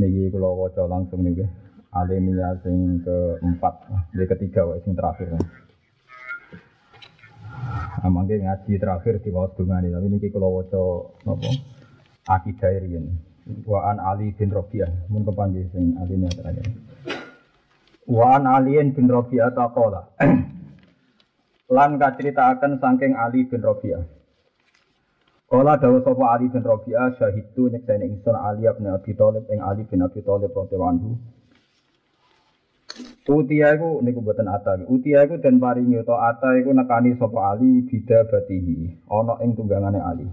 Niki kula waca langsung niki. Alinea sing keempat, di ketiga wae sing terakhir. Amangke ngaji terakhir di bawah dungane tapi niki kula waca napa? Akidah riyen. Wa an Ali bin Rabi'ah mun kepanggih sing alinea terakhir. Wa an Ali bin Rabi'ah taqala. Lan kaceritaken saking Ali bin Rabi'ah. Kala dawa sapa Ali bin Rabi'ah syahidu nyekseni ingsun Ali bin Abi Thalib ing Ali bin Abi Thalib radhiyallahu. Utia iku niku mboten ata. Utia iku den paringi utawa ata iku nekani sapa Ali bida batihi, ana ing tunggangane Ali.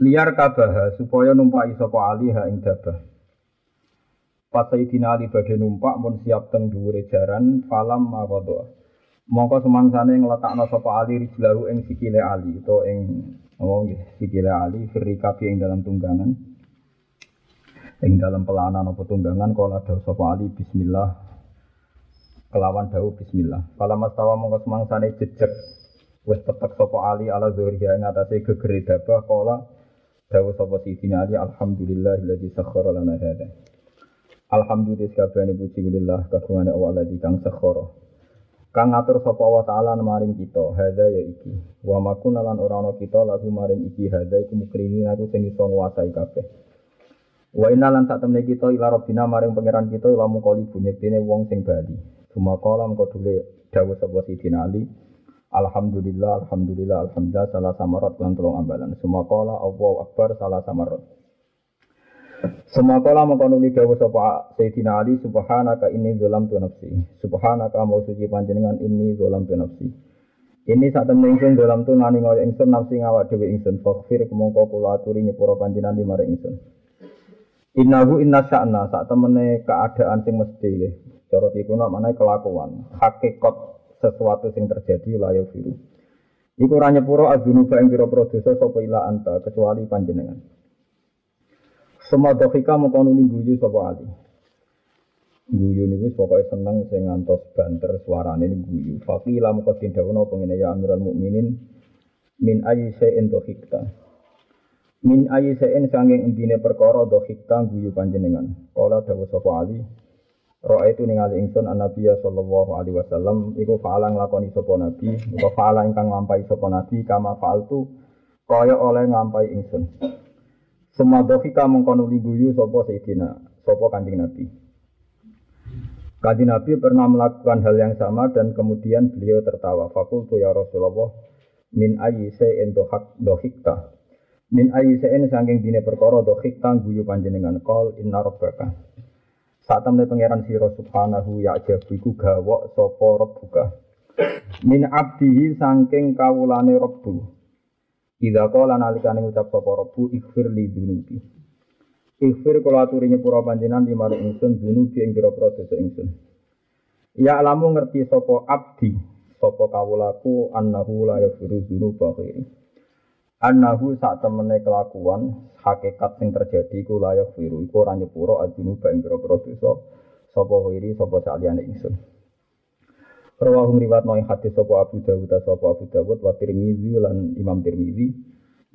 Liar kabaha supaya numpai sapa Ali ha ing dabah. Pas Sayyidina Ali badhe numpak mun siap teng dhuwure jaran falam maqadha. Mongko semangsane ngletakno sapa Ali rijlahu ing sikile Ali utawa ing oh nggih sikile Ali firikabi ing dalam tunggangan. Ing dalam pelanan apa tunggangan kala dawuh sapa Ali bismillah kelawan dawuh bismillah. Kala mastawa mongko semangsane jejeg wis tetek sapa Ali ala zuriya ing atase gegere dabah kala dawuh sapa Sidina Ali alhamdulillahilladzi sakhkhara lana hadza. Alhamdulillah kabehane puji lillah kagungane Allah alladzi kang sakhkhara. Kang ngatur sapa Allah taala maring kita hadza ya iki. Wa makuna lan ora ana kita lagu maring iki hadza iku mukrini aku sing iso nguasai kabeh. Wa inna lan sak temne kita ila rabbina maring pangeran kita ila mukoli bunyektene wong sing bali. Cuma kolam kau dule dawuh sapa Sidina Ali. Alhamdulillah, alhamdulillah, alhamdulillah salah samarat lan tolong ambalan. Semua kola Allahu Akbar salah samarat. Semua kola mengkonuli dawuh sapa Sayyidina Ali subhanaka inni dzalam tu nafsi. Subhanaka mau suci panjenengan inni dzalam tu nafsi. Ini saat temen ingsun dalam tu ngani ngoyo ingsun nafsi ngawak dhewe ingsun faghfir kemongko kula aturi nyepuro panjenengan di mare ingsun. Innahu inna sya'na saat temene keadaan sing mesti nggih. Cara mana kelakuan, hakikat sesuatu sing terjadi layo biru. Iku ora nyepuro adunuba ing pira-pira dosa ila anta kecuali panjenengan. Semua dohika mengkono guyu sapa ali. Guyu niku pokoke seneng sing ngantos banter suarane ini guyu. Faqila mengko tindawono pengene ya Amirul Mukminin min ayyi shay'in dohikta. Min ayyi shay'in sanging endine perkara dohikta guyu panjenengan. Kala dawuh sapa ali Roa itu ningali ingsun an Nabiya sallallahu alaihi wasallam iku faala nglakoni sapa nabi, iku faala ingkang nglampahi sapa nabi kama faaltu kaya oleh nglampahi ingsun. Semua dohika mengkono guyu sapa Sayyidina, sapa Kanjeng Nabi. Kanjeng Nabi pernah melakukan hal yang sama dan kemudian beliau tertawa. Fakultu ya Rasulullah min ayyi shay'in dohikta. Min ayyi shay'in saking dine perkara dohikta guyu panjenengan qol inna rabbaka. Saat temen pangeran sira subhanahu ya jabu iku gawok sapa rabbuka. Min abdihi saking kawulane rabbu. Idza qala nalikane ngucap sapa rabbu ighfir li dunubi. Ighfir kula aturi nyepura di mari ingsun dunubi ing pira-pira dosa ingsun. Ya alamu ngerti sapa abdi sapa kawulaku annahu la yaghfiru dzunuba ghairi. Annahu sak temene kelakuan hakikat sing terjadi iku layak firu iku ora nyepuro adunu ing pira-pira dosa sapa wiri sapa saliyane ingsun. Rawahu riwayat noy hadis sapa Abu Dawud sapa Abu Dawud wa Tirmizi lan Imam Tirmizi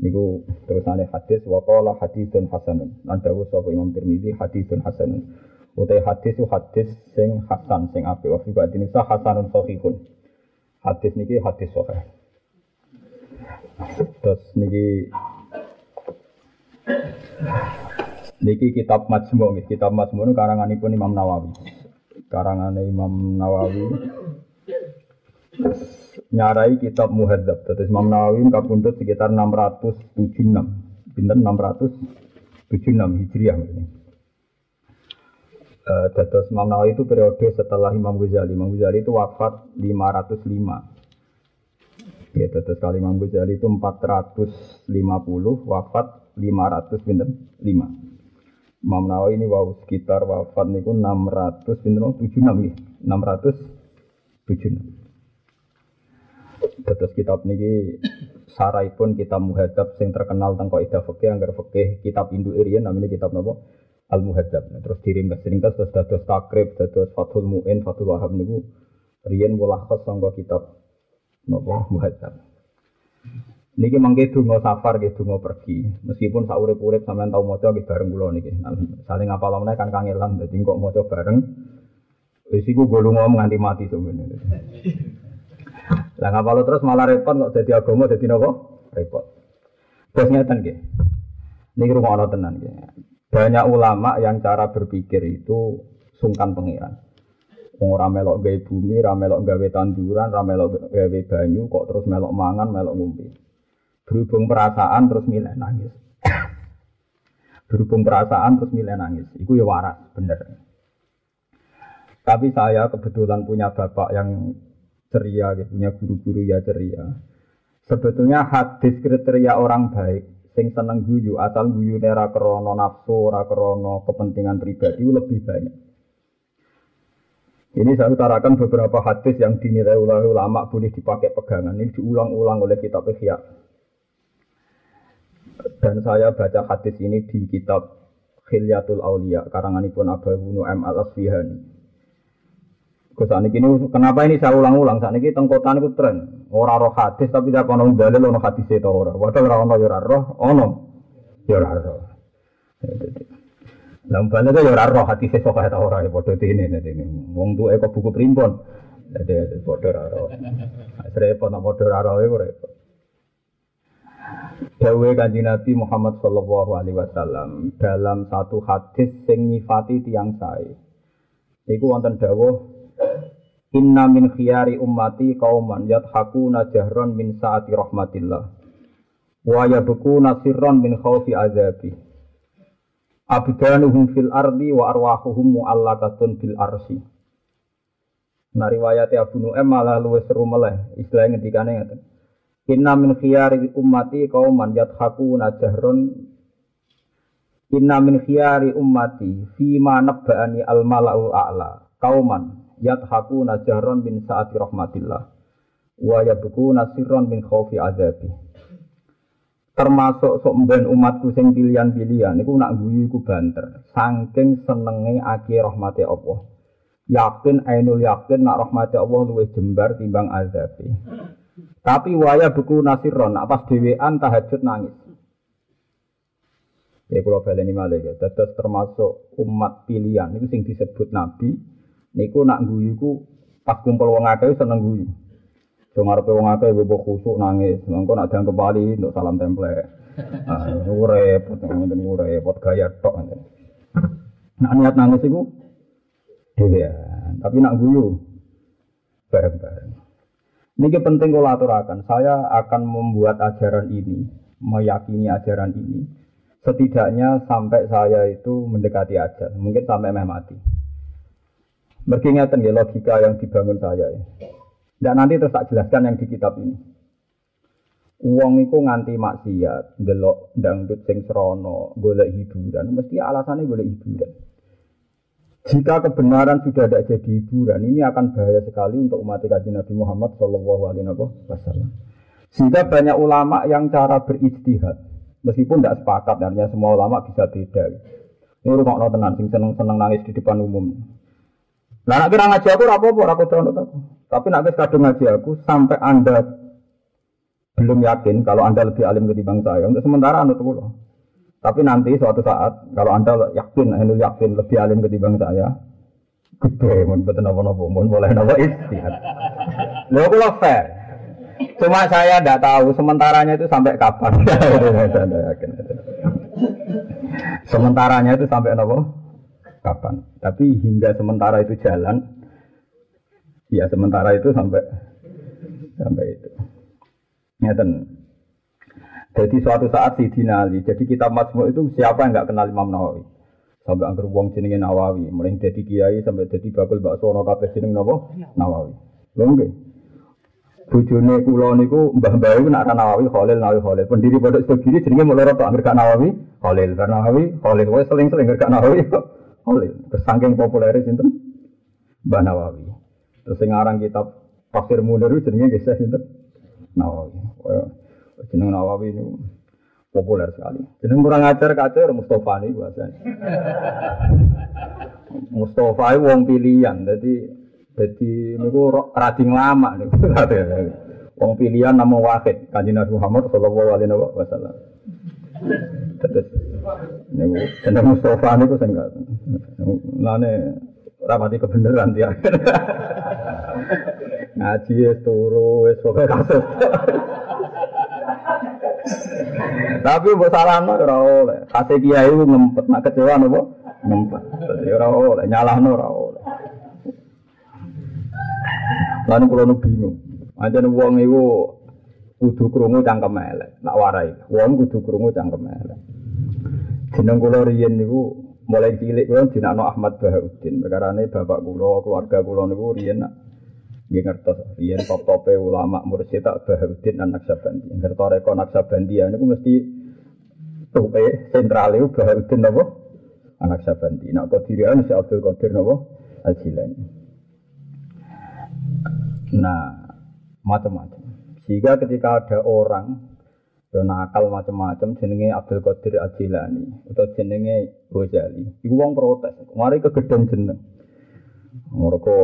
niku terusane hadis wa qala hadisun hasanun. Lan dawuh sapa Imam Tirmizi hadisun hasanun. Utai hadis itu hadis sing hasan sing apik wa fi sah hasanun sahihun. Hadis niki hadis sahih. Terus niki Niki kitab Majmu, kitab Majmu karanganipun Imam Nawawi. Karangane Imam Nawawi nyarai kitab Muhadzab. Terus Imam Nawawi kapundhut sekitar 676. Pinten 676 Hijriah ini. Uh, Dados Imam Nawawi itu periode setelah Imam Ghazali. Imam Ghazali itu wafat 505. Ya, terus kali Imam Ghazali itu 450, wafat 500 pinten? 5. Imam Nawawi ini wow sekitar wafat niku 600 pinten 76 ya. 676. Terus kitab niki pun kitab muhadzab sing terkenal tentang kaidah fikih anggar fikih kitab Indo Irian namanya kitab napa? Al Muhadzab. Nah, terus diringkas ringkas terus dados takrib, dados Fathul Muin, Fathul Wahab niku riyen mulakhas sangka kitab nopo muhadzab. Niki mangke donga safar nggih donga pergi. Meskipun sak urip-urip sampean tau maca nggih bareng kula niki. Saling ngapal meneh kan kangelan dadi kok maca bareng. Wis iku go lunga nganti mati sebenarnya. Lah ngapal terus malah repot kok dadi agama dadi napa? Repot. Terus ngeten nggih. Niki rumono tenan nggih. Banyak ulama yang cara berpikir itu sungkan pangeran. Wong ora melok gawe bumi, ora melok gawe tanduran, ora melok gawe banyu, kok terus melok mangan, melok ngombe. Berhubung perasaan terus milih nangis. Berhubung perasaan terus milih nangis. Itu ya waras, bener. Tapi saya kebetulan punya bapak yang ceria, gitu. punya guru-guru ya ceria. Sebetulnya hadis kriteria orang baik, sing seneng guyu, asal guyu nera krono nafsu, ora krono kepentingan pribadi lebih banyak. Ini saya utarakan beberapa hadis yang dinilai ulama boleh dipakai pegangan. Ini diulang-ulang oleh kitab Ihya. Dan saya baca hadis ini di kitab Khilyatul Aulia karanganipun Abu M Al Saat ini kenapa ini saya ulang-ulang? Saat ini tengkotan itu tren. Orang roh hadis tapi tidak ono dalil ono hadis itu orang. Padahal orang yura ya roh ono ya roh. Lah yura ya roh hadis itu kaya orang ya ini ini. Wong tuh eko buku primbon. Jadi bodoh roh. Repot nak bodoh roh itu repot. Dawe kanji Nabi Muhammad Sallallahu Alaihi Wasallam dalam satu hadis sing nyifati tiang saya. Iku wonten dawuh Inna min khiyari ummati kauman yadhaku najahron min saati rahmatillah. Wa yabku nasirron min khawfi azabi. Abdanuhum fil ardi wa arwahuhum mu'allakatun bil arsi. Nah riwayatnya Abu Nu'em malah luwes seru meleh. Istilahnya ngendikane ngaten Inna min khiyari ummati kauman yadhaku najahron Inna min khiyari ummati Fima nabba'ani al mala'ul a'la. Kauman yadhaku najahron min saati rahmatillah Wa yadhaku nasirron min khawfi azabi. Termasuk sok mben umatku sing pilihan-pilihan niku nak guyu iku banter. Saking senenge aki rahmati Allah. Yakin ainul yakin nak rahmati Allah luwih jembar timbang azabi. Tapi waya buku nasiron, nak pas dewean tahajud nangis. Ya kalau baleni malih ya, termasuk umat pilihan itu sing disebut nabi. Niku nak guyu ku pas kumpul wong akeh seneng guyu. So ngarepe wong akeh bebo khusuk nangis, mengko nak dianggep wali untuk salam template. Ah, repot, ngoten repot gaya tok. Nak niat nangis iku dhewean, tapi nak guyu bareng-bareng. Ini penting kalau aturakan. Saya akan membuat ajaran ini, meyakini ajaran ini. Setidaknya sampai saya itu mendekati ajar, mungkin sampai meh mati. Berkingatan ya logika yang dibangun saya ya. Dan nanti terus tak jelaskan yang di kitab ini. Uang itu nganti maksiat, delok dangdut sing serono, golek hiburan, mesti alasannya golek hiburan. Jika kebenaran sudah tidak jadi hiburan, ini akan bahaya sekali untuk umat kaji Nabi Muhammad Shallallahu Alaihi Wasallam. Sehingga banyak ulama yang cara berijtihad, meskipun tidak sepakat, artinya semua ulama bisa beda. Ini rumah no tenan, sing seneng seneng nangis di depan umum. Nah, nak kira ngaji aku rapopo, rapopo aku. Tapi nak kadung ngaji aku sampai anda belum yakin kalau anda lebih alim ketimbang saya. Untuk sementara anda tunggu tapi nanti suatu saat kalau anda yakin, anda yakin lebih alim ketimbang saya, gede, mau betul nopo nopo, mau boleh nopo istihad. Lo kalau fair, cuma saya tidak tahu sementaranya itu sampai kapan. Sementaranya itu sampai nopo kapan. Tapi hingga sementara itu jalan, ya sementara itu sampai sampai itu. Ngeten. Jadi suatu saat si dinali, jadi kita Majmu itu siapa yang nggak kenal Imam Nawawi? Sampai angker wong jenenge Nawawi, mulai jadi kiai sampai jadi bakul bakso ono kabeh jeneng napa? Nawawi. Lho nggih. Bojone kula niku mbah-mbah iku nak Nawawi Khalil Nawawi Khalil. Pendiri pondok Sugiri jenenge mulai rata angker gak Nawawi Khalil. Karena Nawawi Khalil wae seling-seling gak Nawawi Khalil. Kesangking populer sinten? Mbah Nawawi. Terus sing aran kitab Tafsir Munir jenenge nggih sinten? Nawawi. Jeneng Nawawi ini populer sekali. Jeneng kurang ajar kacau Mustafa ini bahasanya. Mustafa itu wong pilihan, jadi jadi niku rading lama nih. Wong pilihan nama Wahid, Kanjeng Nabi Muhammad sallallahu alaihi wasallam. Terus niku jeneng Mustafa niku sing lane rapati kebenaran dia. Ngaji wis turu wis kasus. Tapi mbok salahno ora oleh. Kate kiai ngempet, nak kecewa napa? Ngempet. Dadi ora oleh, nyalahno ora oleh. Lan kula nu bingung. Anjen wong iku kudu krungu cangkem elek, nak warai. Wong kudu krungu cangkem elek. Jeneng kula riyen niku mulai cilik kula dinakno Ahmad Bahauddin. Perkarane bapak kula, keluarga kula niku riyen Nggih ngertos riyen top-tope ulama mursyid tak Bahauddin anak Sabandi. Ngertos reko Naksabandi niku mesti tuke sentral itu Bahauddin napa? Anak Sabandi. Nak kodirian si Abdul Qadir napa? Al-Jilani. Nah, macam-macam. Sehingga ketika ada orang yang nakal macam-macam jenenge Abdul Qadir Al-Jilani atau jenenge Ghazali. Iku wong protes. Mari ke gedung jeneng. Mereka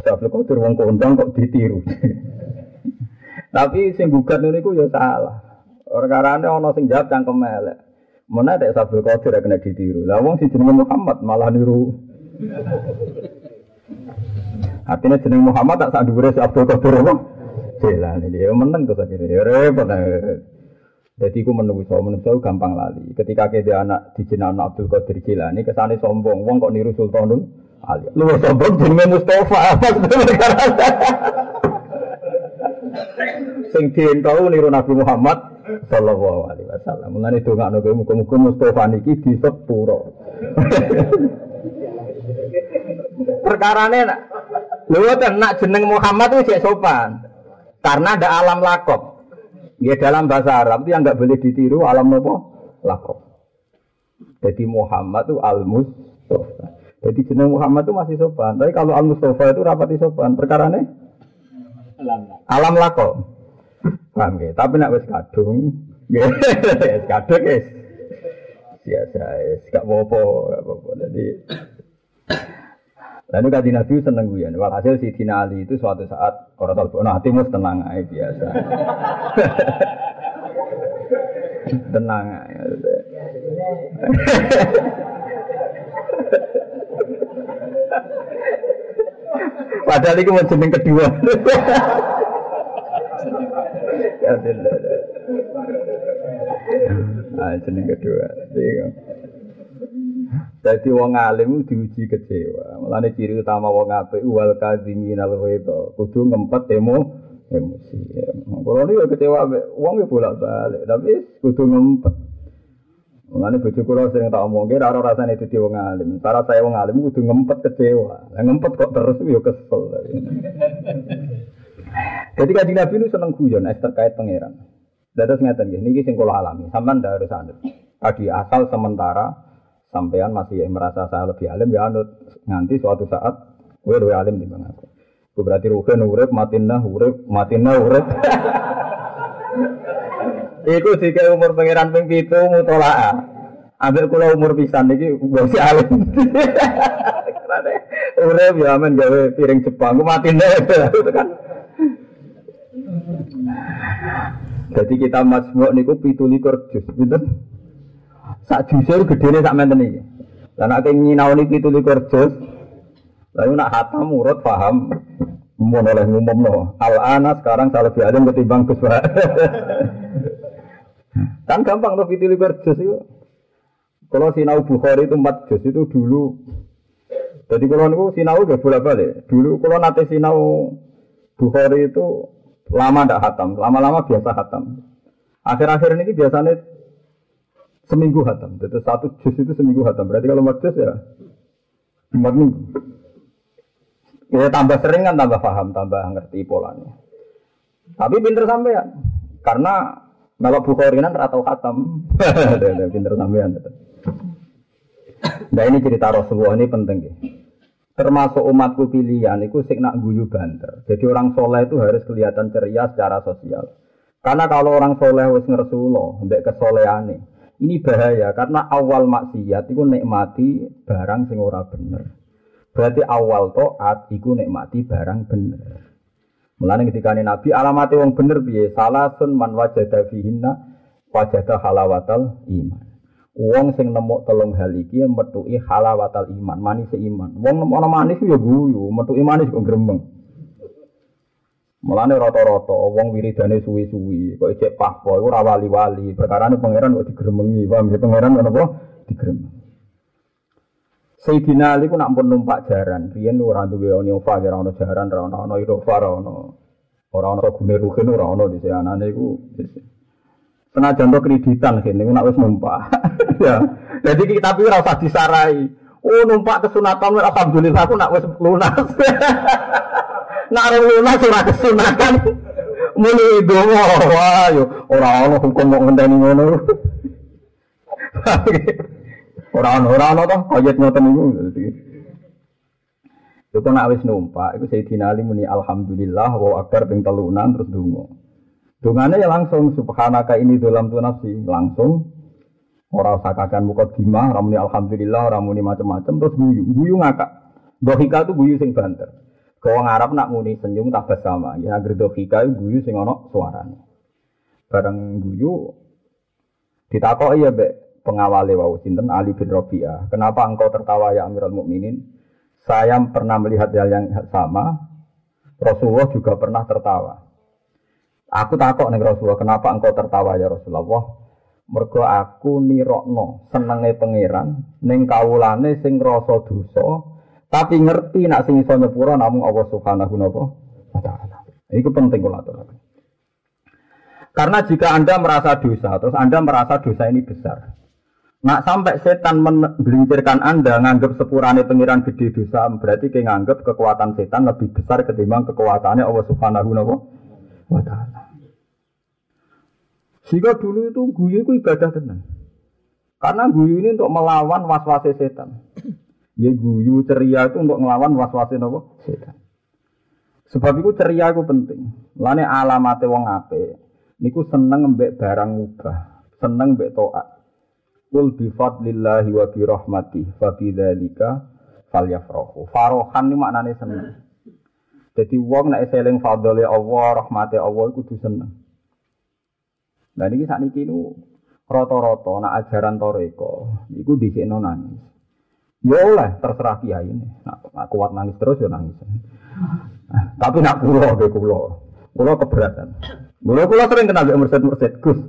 Abdul Qadir wong kondang kok ditiru. Tapi sing gugat ya salah. Perkarane ana sing jawab cangkem elek. Mana ada Abdul Qadir kena ditiru. Lah wong si jenenge Muhammad malah niru. Artinya jeneng Muhammad tak sak dhuwure Abdul Qadir apa? Jelan ini ya meneng terus akhirnya ya repot. Jadi aku menunggu so, menunggu gampang lali. Ketika kita anak di anak Abdul Qadir Jilani, ke sana sombong, wong kok niru Sultanul Ali. Lu sombong jenenge Mustafa. Sing dientau niru Nabi Muhammad sallallahu alaihi wasallam. Mulane dongakno kowe muga-muga Mustafa niki disepuro. Perkarane nak Lho nak jeneng Muhammad itu sopan. Karena ada alam lakop. Ya dalam bahasa Arab itu yang nggak boleh ditiru alam apa? Lakop. Jadi Muhammad itu al-Mustafa. Jadi jeneng Muhammad itu masih sopan. Tapi kalau Al Mustafa itu rapati sopan. Perkara nih alam, alam lako. Paham ya? Tapi nak wis kadung, kadung guys. Biasa, gak apa-apa, gak apa-apa. Jadi Lalu kaji Nabi seneng guyon. Walhasil si Dina Ali itu suatu saat orang tahu, nah hatimu tenang aja biasa. tenang aja. Padahal itu mau jeneng kedua. Ya Ah, jeneng kedua. Jadi wong alim diuji kecewa. Mulane ciri utama wong apik wal kadzimin al ghaidha. Kudu ngempet emo emosi. Kalau ini kecewa wong ya bolak-balik, tapi kudu ngempet. Mengenai bojo kula sering tak omong, kira ora rasane dadi wong alim. Cara saya wong alim kudu ngempet kecewa. Lah ngempet kok terus yo kesel. Jadi kanjeng Nabi itu seneng guyon es terkait pangeran. Dados ngeten nggih, niki sing kula alami. Sampeyan ndak harus anut. Tadi asal sementara sampean masih merasa saya lebih alim ya anut. Nanti suatu saat kowe luwih alim timbang aku. Itu berarti ruhen urip, matinah urip, matinah urip. Iku jika umur pangeran ping pitu mutolaa. Ambil kula umur pisan iki wis alim. Urip ya men gawe piring Jepang, ku mati nek kan. Jadi kita masmuk niku pitu likur jus, pinten? Sak jusur gedene sak menten iki. Lah nek nyinaoni pitu likur jus, lalu nak hatam urut paham mau oleh ngumumno. Al ana sekarang saya lebih alim ketimbang Gus Kan gampang tuh fitili juz itu. Kalau sinau Bukhari itu empat juz itu dulu. Jadi kalau niku sinau gak boleh balik. Dulu kalau nate sinau Bukhari itu lama tidak hatam, lama-lama biasa hatam. Akhir-akhir ini biasanya seminggu hatam. Jadi satu juz itu seminggu hatam. Berarti kalau empat juz ya empat minggu. Ya tambah sering kan tambah paham, tambah ngerti polanya. Tapi pinter sampai ya, karena kalau Bukhari kan atau khatam. Pinter sampean. Nah ini cerita Rasulullah ini penting ya. Termasuk umatku pilihan itu sik nak guyu banter. Jadi orang soleh itu harus kelihatan ceria secara sosial. Karena kalau orang soleh wis ngersulo, mbek kesolehane. Ini bahaya karena awal maksiat itu nikmati barang sing ora bener. Berarti awal toat iku nikmati barang bener. Mulane ketika Nabi alamate wong bener piye? Salasun man wajada fihinna wajada halawatal iman. Wong sing nemu telung hal iki metuki halawatal iman, manis iman. Wong nemu ana manis ya guyu, metuki manis kok gremeng. Mulane rata-rata wong wiridane suwi-suwi, kok cek pahpo iku ora wali-wali. Perkarane pangeran kok digremengi, paham ya pangeran apa? Digremeng. Sayyidina Ali ku nak pun numpak jaran, riyen ora duwe Onova, ora ono jaran, ora ono ono Irova, ora ono ora ono gune rugen ora ono di anane iku. Senajan to kreditan kene nak wis numpak. ya. Jadi kita tapi ora usah disarai. Oh numpak kesunatan alhamdulillah aku nak wis lunas. nak ora lunas ora kesunatan. Muni dongo wah yo ora ono hukum kok ngenteni ngono. Orang orang toh koyet ngoten niku. Itu nak wis numpak, itu saya Ali muni alhamdulillah wa akbar ping telunan terus dungo. Dungane ya langsung subhanaka ini dalam tu nafsi langsung orang sakakan muka dimah, ramuni alhamdulillah, ramuni macam-macam terus guyu, guyu ngakak. Dohika itu guyu sing banter. Kau ngarap nak muni senyum tak bersama, ya itu guyu sing ono suarane. Bareng guyu ditakok iya be pengawali wau sinten Ali bin Rabi'ah. Kenapa engkau tertawa ya Amirul Mukminin? Saya pernah melihat hal yang sama. Rasulullah juga pernah tertawa. Aku takut nih Rasulullah, kenapa engkau tertawa ya Rasulullah? Mergo aku nirokno senenge pangeran ning kawulane sing rasa dosa tapi ngerti nak sing iso nyepura namung Allah Subhanahu wa taala. Iku penting kula aturaken. Karena jika Anda merasa dosa, terus Anda merasa dosa ini besar, Nak sampai setan menggelincirkan Anda nganggap sepurane pengiran gede dosa, berarti kayak nganggap kekuatan setan lebih besar ketimbang kekuatannya Allah Subhanahu wa taala. Jika dulu itu guyu itu ibadah tenang. Karena guyu ini untuk melawan was-was setan. Ya guyu ceria itu untuk melawan was-was setan. Sebab itu ceria itu penting. Lane alamate wong ape. Niku seneng mbek barang mubah, seneng mbek toat. Kul bi fadlillahi wa bi rahmati fa bi dzalika falyafrahu. Farohan ni maknane seneng. Jadi wong nek eling fadlile Allah, rahmate Allah iku kudu seneng. Lah niki sakniki niku rata-rata nak ajaran toreko iku dhisikno nangis. Ya oleh terserah kiai ini. Nak, kuat nangis terus ya nangis. Tapi nak kula ge kula. Kula keberatan. Kula kula sering kenal mbek merset-merset Gus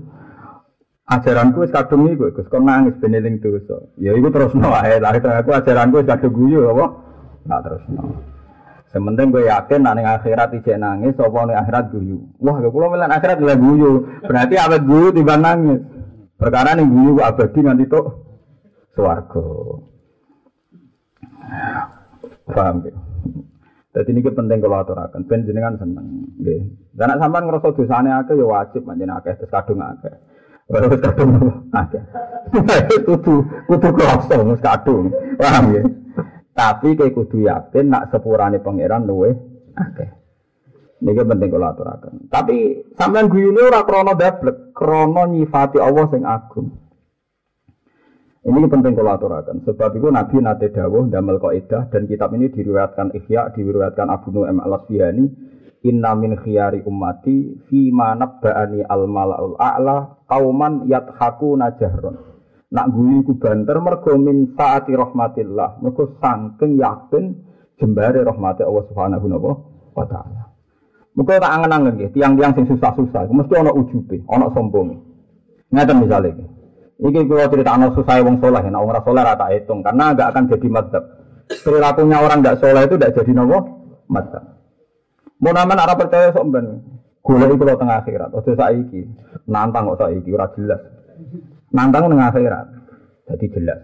ajaranku wis kadung iku Gus kon nangis ben eling dosa. Ya iku terusno wae. Lah aku ajaranku wis kadung guyu? Nah terusno. Sementing gue yakin ning akhirat ijek nangis apa ning akhirat guyu. Wah, kula melan akhirat lha guyu. Berarti awet guyu timbang nangis. Perkara ning guyu abadi nganti tok swarga. Paham ya? Jadi ini penting kalau aturakan, ben jenengan seneng, nggih. Dan nek sampean ngrasa dosane akeh ya wajib manjen akeh terus kadung akeh. Baru kadung ada. Kudu kudu kadung. Paham ya? Tapi kayak kudu yakin nak sepurane pangeran luwe akeh. Niki penting kula aturaken. Tapi sampean guyune ora krana dablek, krana nyifati Allah sing agung. Ini penting kalau aturakan. Sebab itu Nabi nate dawuh damel kaidah dan kitab ini diriwayatkan Ihya, diriwayatkan Abu Nu'aim al-Asfihani Inna min khiyari ummati fi ma nabba'ani al malaul a'la kauman yathaku najahron. Nak guyu ku banter mergo min saati rahmatillah. Mergo sangking yakin jembare rahmati Allah Subhanahu wa taala. Mergo tak angen-angen nggih, tiang-tiang sing susah-susah mesti ana ujube, ana sombonge. Ngaten misale iki. Iki kula critakno susah wong saleh, nek wong ora saleh ora tak hitung karena enggak akan jadi madzhab. Perilakunya orang enggak saleh itu enggak jadi nopo? Madzhab. Mau nama arah percaya sok ben. Gula itu lo tengah akhirat. Ojo saiki. Nantang kok saiki ora jelas. Nantang tengah akhirat. Jadi jelas.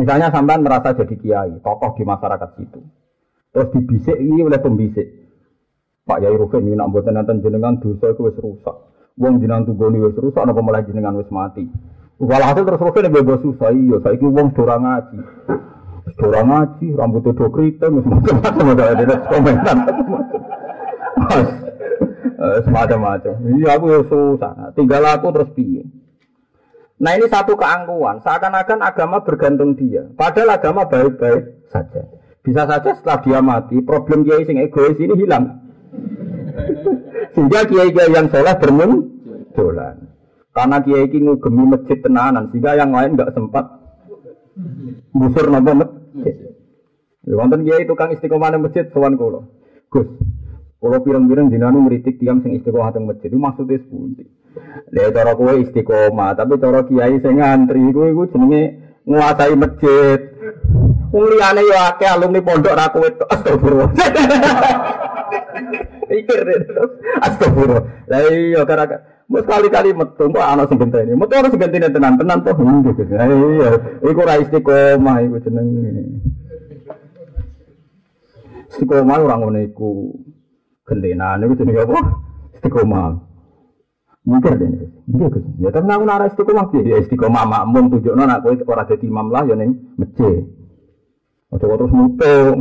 Misalnya sampean merasa jadi kiai, tokoh di masyarakat situ. Terus dibisik ini oleh pembisik. Pak Yai Rufin ini nak buatan nanti jenengan dosa itu rusak. Wong jenengan tunggoni wis rusak, napa malah jenengan wis mati. Walhasil terus Rufin bebas susah iya, saiki wong dorang ngaji. Orang ngaji, rambut itu keriting, macam-macam ada ada komentar. Semacam-macam. Iya aku susah. Tinggal aku terus piye. Nah ini satu keangkuhan. Seakan-akan agama bergantung dia. Padahal agama baik-baik saja. Bisa saja setelah dia mati, problem dia sing egois ini hilang. Sehingga kiai-kiai yang soleh bermunculan. Karena kiai ini ngugemi masjid tenanan, sehingga yang lain nggak sempat busur nopo masjid. Wonten kiai tukang istiqomah di masjid sowan kula. Gus, kula pirang-pirang dinanu ngritik tiang sing istiqomah teng masjid. Itu maksudnya sepundi? Lha cara kowe istiqomah, tapi cara kiai sing ngantri kowe iku jenenge nguasai masjid. Wong liyane yo akeh alumni pondok ra kowe astagfirullah. Pikir astagfirullah. Lah iya karena Mau sekali-kali metu, kok ana sing genteni. Metu ana sing genteni tenan-tenan toh nggih. Iya, iku ra istiqomah iku jenenge. Istiqomah ora ngono iku. Gentenan iku jenenge apa? Istiqomah. Mikir deh, iya Gus. Ya tapi aku nara istiqomah piye? Ya istiqomah makmum tunjukno nak kowe ora dadi imam lah ya ning masjid. Ojo terus mutung.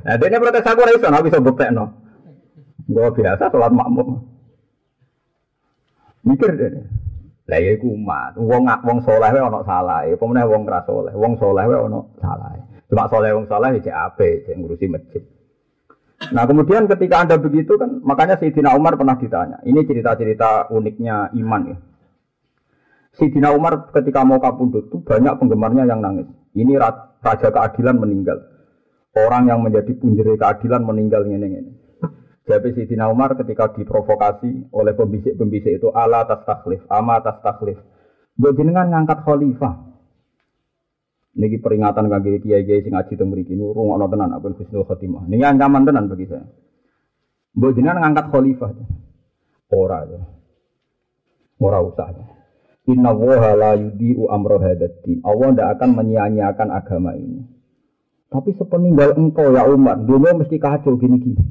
Nah, dia protes aku ora iso, aku bisa buktekno. Gue biasa sholat makmum. Mikir deh. Lah ya iku umat. Wong wong saleh wae ana salah. Apa meneh wong ra saleh. Wong saleh wae ana salah. Cuma saleh wong saleh cek ape, cek ngurusi masjid. Nah kemudian ketika anda begitu kan, makanya Sayyidina Umar pernah ditanya. Ini cerita-cerita uniknya iman ya. Sayyidina Umar ketika mau kapundut itu banyak penggemarnya yang nangis. Ini raja keadilan meninggal. Orang yang menjadi punjeri keadilan meninggal ini ini. Jadi Sayyidina Umar ketika diprovokasi oleh pembisik-pembisik itu ala atas taklif, ama atas taklif. Buat ngangkat khalifah. Niki peringatan kaki kiai-kiai sing ngaji teng mriki niku rungokno tenan apa husnul khotimah. Niki ancaman tenan bagi saya. Jenengan ngangkat khalifah. Ora ya. Ora usah. Ya. Inna woha la yudi'u amro hadatin. Allah tidak akan menyia-nyiakan agama ini. Tapi sepeninggal engkau ya umat, dunia mesti kacau gini-gini.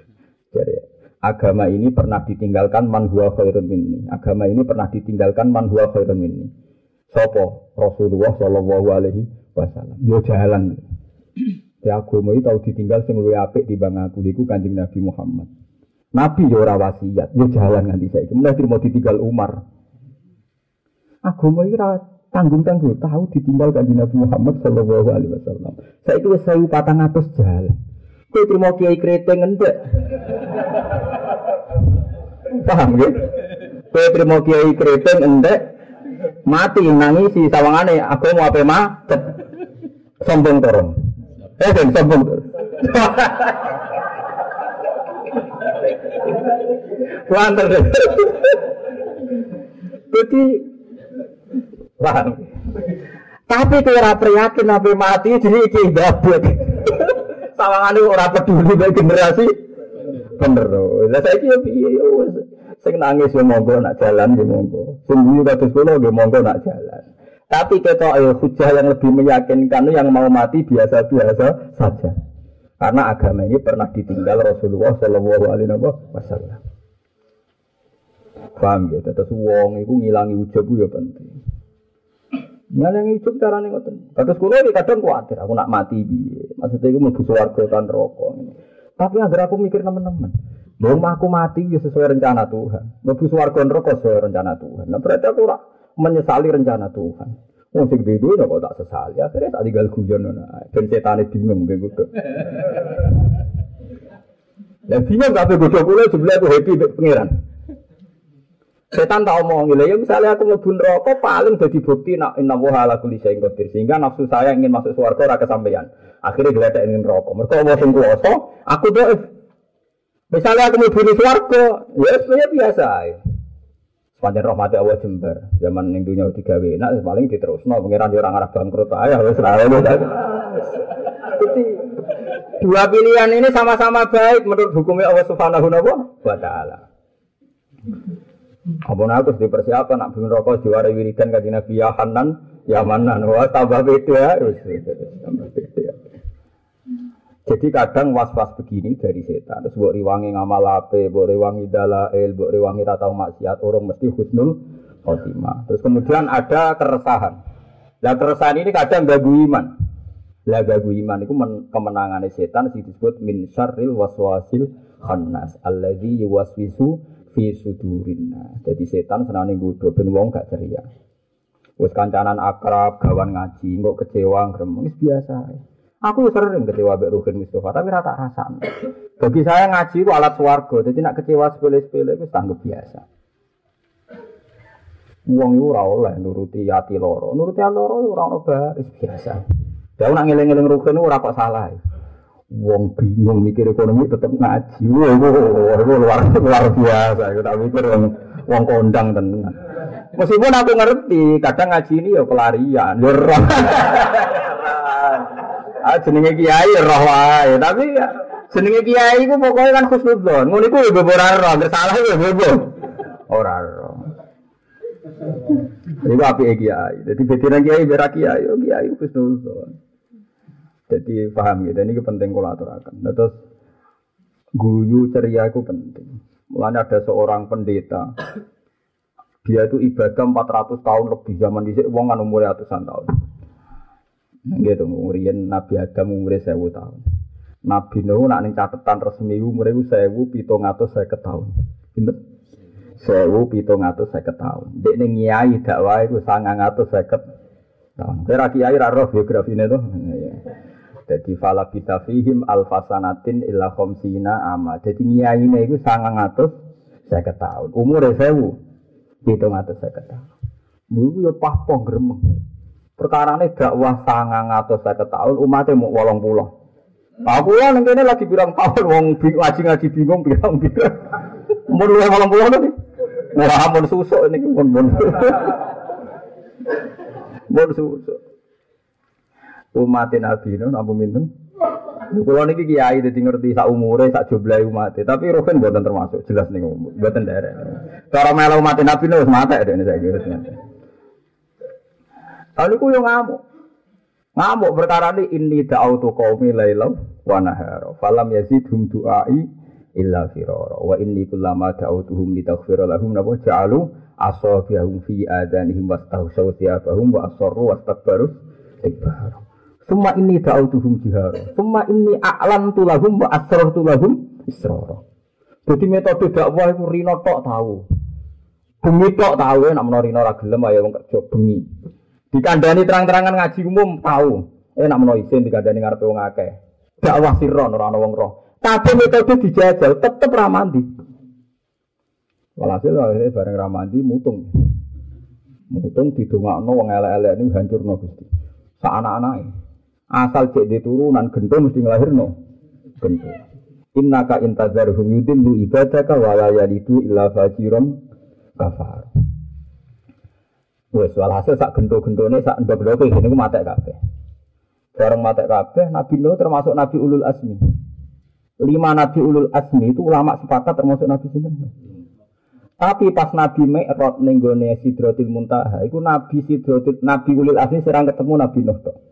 Jadi agama ini pernah ditinggalkan man huwa khairun minni. Agama ini pernah ditinggalkan man huwa khairun minni. Sopo Rasulullah Shallallahu Alaihi Wasallam. Yo jalan. Ya agama itu tahu ditinggal sing luwih apik di bang aku diku kanjeng Nabi Muhammad. Nabi yo ora wasiat, yo jalan nganti saiki. Mulai mau ditinggal Umar. Agama ora tanggung-tanggung tahu ditinggal kanjeng Nabi Muhammad Shallallahu Alaihi Wasallam. Saiki wis 1400 jalan. Kowe terima kiai kreteng endek. Paham nggih? Kowe terima kiai kreteng endek mati nangisi sawangane aku mau apa macet sombong torong eh dan sombong Wanter Jadi paham. Tapi kalau ora prihatin nabi mati jadi iki babut. Sawangane ora peduli dengan generasi bener. Lah saiki yo piye Sing nangis yo monggo nak jalan yo monggo. Sing guyu kados kula yo monggo nak jalan. Tapi ketok ayo hujah yang lebih meyakinkan yang mau mati biasa-biasa saja. Karena agama ini pernah ditinggal Rasulullah Shallallahu Alaihi Wasallam. Paham ya? Terus wong itu ngilangi ujub ya penting. Ngilangi ujub cara nih ngoten. Terus kulo di kadang khawatir aku nak mati biye. Maksudnya itu mau warga kan rokok. Tapi agar aku mikir teman-teman. Belum aku mati ya sesuai rencana Tuhan. Mlebu swarga neraka sesuai rencana Tuhan. Nah berarti aku ora menyesali rencana Tuhan. Wong sing itu ya kok tak sesali. Akhirnya tak tinggal guyon ngono Ben setane bingung ben kudu. Dan bingung kabeh godho kula jebule aku happy mek pangeran. Setan tak omong ya misalnya aku mau neraka paling jadi bukti nak inna wa ala kulli syai'in qadir sehingga nafsu saya ingin masuk swarga ora kesampaian. Akhirnya geletek ingin neraka. Mergo Allah sing kuwasa, aku tuh Misalnya aku mau bunuh suarga, ya sebenarnya biasa. Ya. Sepanjang rahmat Allah jember, zaman yang dunia tiga enak, paling diterus. No, pengiran orang arah bangkrut aja, wes Jadi dua pilihan ini sama-sama baik menurut hukumnya Allah Subhanahu wa Taala. Apa aku di persiapan nak bunuh rokok juara wiridan kajian Nabi ya Hanan, ya Manan, wah tambah beda. Jadi kadang was-was begini dari setan. Terus buat riwangi ngamal ape, buat riwangi dalail, buat riwangi ratau maksiat, orang mesti husnul khotimah. Terus kemudian ada keresahan. Nah keresahan ini kadang gagu iman. Lah gagu iman itu kemenangan setan disebut min syarril waswasil khannas alladzi yuwaswisu fi sudurin. Jadi setan senane nggodho ben wong gak ceria. Wis kancanan akrab, gawan ngaji, kok kecewa, gremeng biasa. Aku sering kecewa Mbak Ruhin Mustafa, tapi rata rasa. Bagi saya ngaji itu alat swargo, jadi nak kecewa sepele-sepele itu tanggup biasa. Uang itu ora oleh nuruti hati loro, nuruti hati loro itu ono baris biasa. Ya nak ngeling-ngeling Ruhin salah. Wong bingung mikir ekonomi tetap ngaji. Wah, itu, luar luar biasa. Kita mikir wong, wong kondang tenan. Meskipun aku ngerti, kadang ngaji ini ya pelarian, ya roh. ah jenenge kiai ya roh wae, tapi ya jenenge kiai ku pokoknya kan khusnudzon. Ngono iku ya bebo ora roh, salah ya bebo. Ora roh. Iku kiai. Jadi bedine kiai berak kiai, kiai khusnudzon. Jadi paham dan ini penting kalau aturakan. Nah, terus guyu ceria itu penting. Mulanya ada seorang pendeta, dia itu ibadah 400 tahun lebih zaman di wong kan umur ratusan tahun. Gitu, umurian Nabi Adam umurnya sewu tahun. Nabi Nuh nak ning catatan resmi pitung atau saya tahun. Atau saya tahun. Dek ning nyai dakwah saya tahun. Kira kiai raro biografi ini tuh. Jadi fala kita fihim alfasanatin illa khomsina ama. Jadi nyai ini itu sangang atus saya tahun. Umurnya sewu hitung atus saya tahun. Mulu ya pahpong gremeng. Perkara ini dakwah sangang atus saya tahun umatnya mau wolong pulau. Aku ya neng kene lagi bilang tahun wong ngaji ngaji bingung bilang bilang. Mau lu wolong pulau nih. Wah, mau susuk ini mau mau. Mau susuk. Umatin Nabi itu nampu minten. Kulo niki kiai dadi ngerti sak umure sak jumlahe umat. Tapi rohen mboten termasuk, jelas nih mboten derek. Cara melu umat Nabi wis mate dene saiki wis mate. Lalu ku yo ngamuk. Ngamuk perkara ini inni da'autu qaumi lailam wa nahara. Falam yazidhum du'ai illa firara. Wa inni kullama da'autuhum litaghfira lahum napa ja'alu asabiahum fi adanihim wastahsaw thiyabahum wa asarru wastakbaru istikbaru. Semua ini da'autuhum jihara. Semua ini a'lan tulahum wa asrar tulahum israra. Jadi metode dakwah itu rino tok tahu. Bengi tok tahu ya, nak rino ra gelem ayo wong kerja bengi. Dikandani terang-terangan ngaji umum tahu. Eh nak menawa isin dikandani ngarepe wong akeh. Dakwah sirron ora wong roh. Tapi metode dijajal tetep ra mandi. Walhasil akhirnya bareng ramandi mutung. Mutung didongakno wong elek-elek ini hancurno Gusti. Sak anak-anake. Asal cek di turunan gendong mesti ngelahirno. Gendong. Innaka intadzarhum yudillu ibadaka wa la yalidu illa fajiran kafar. Wes walhasil sak gendo-gendone sak ndok-ndoke ngene ku matek kabeh. Bareng matek kabeh Nabi Nuh termasuk Nabi Ulul Azmi. Lima Nabi Ulul Azmi itu ulama sepakat termasuk Nabi sinten? Tapi pas Nabi Mi'raj ning gone Sidratil Muntaha, iku Nabi Sidratil Nabi Ulul Azmi serang ketemu Nabi Nuh tok.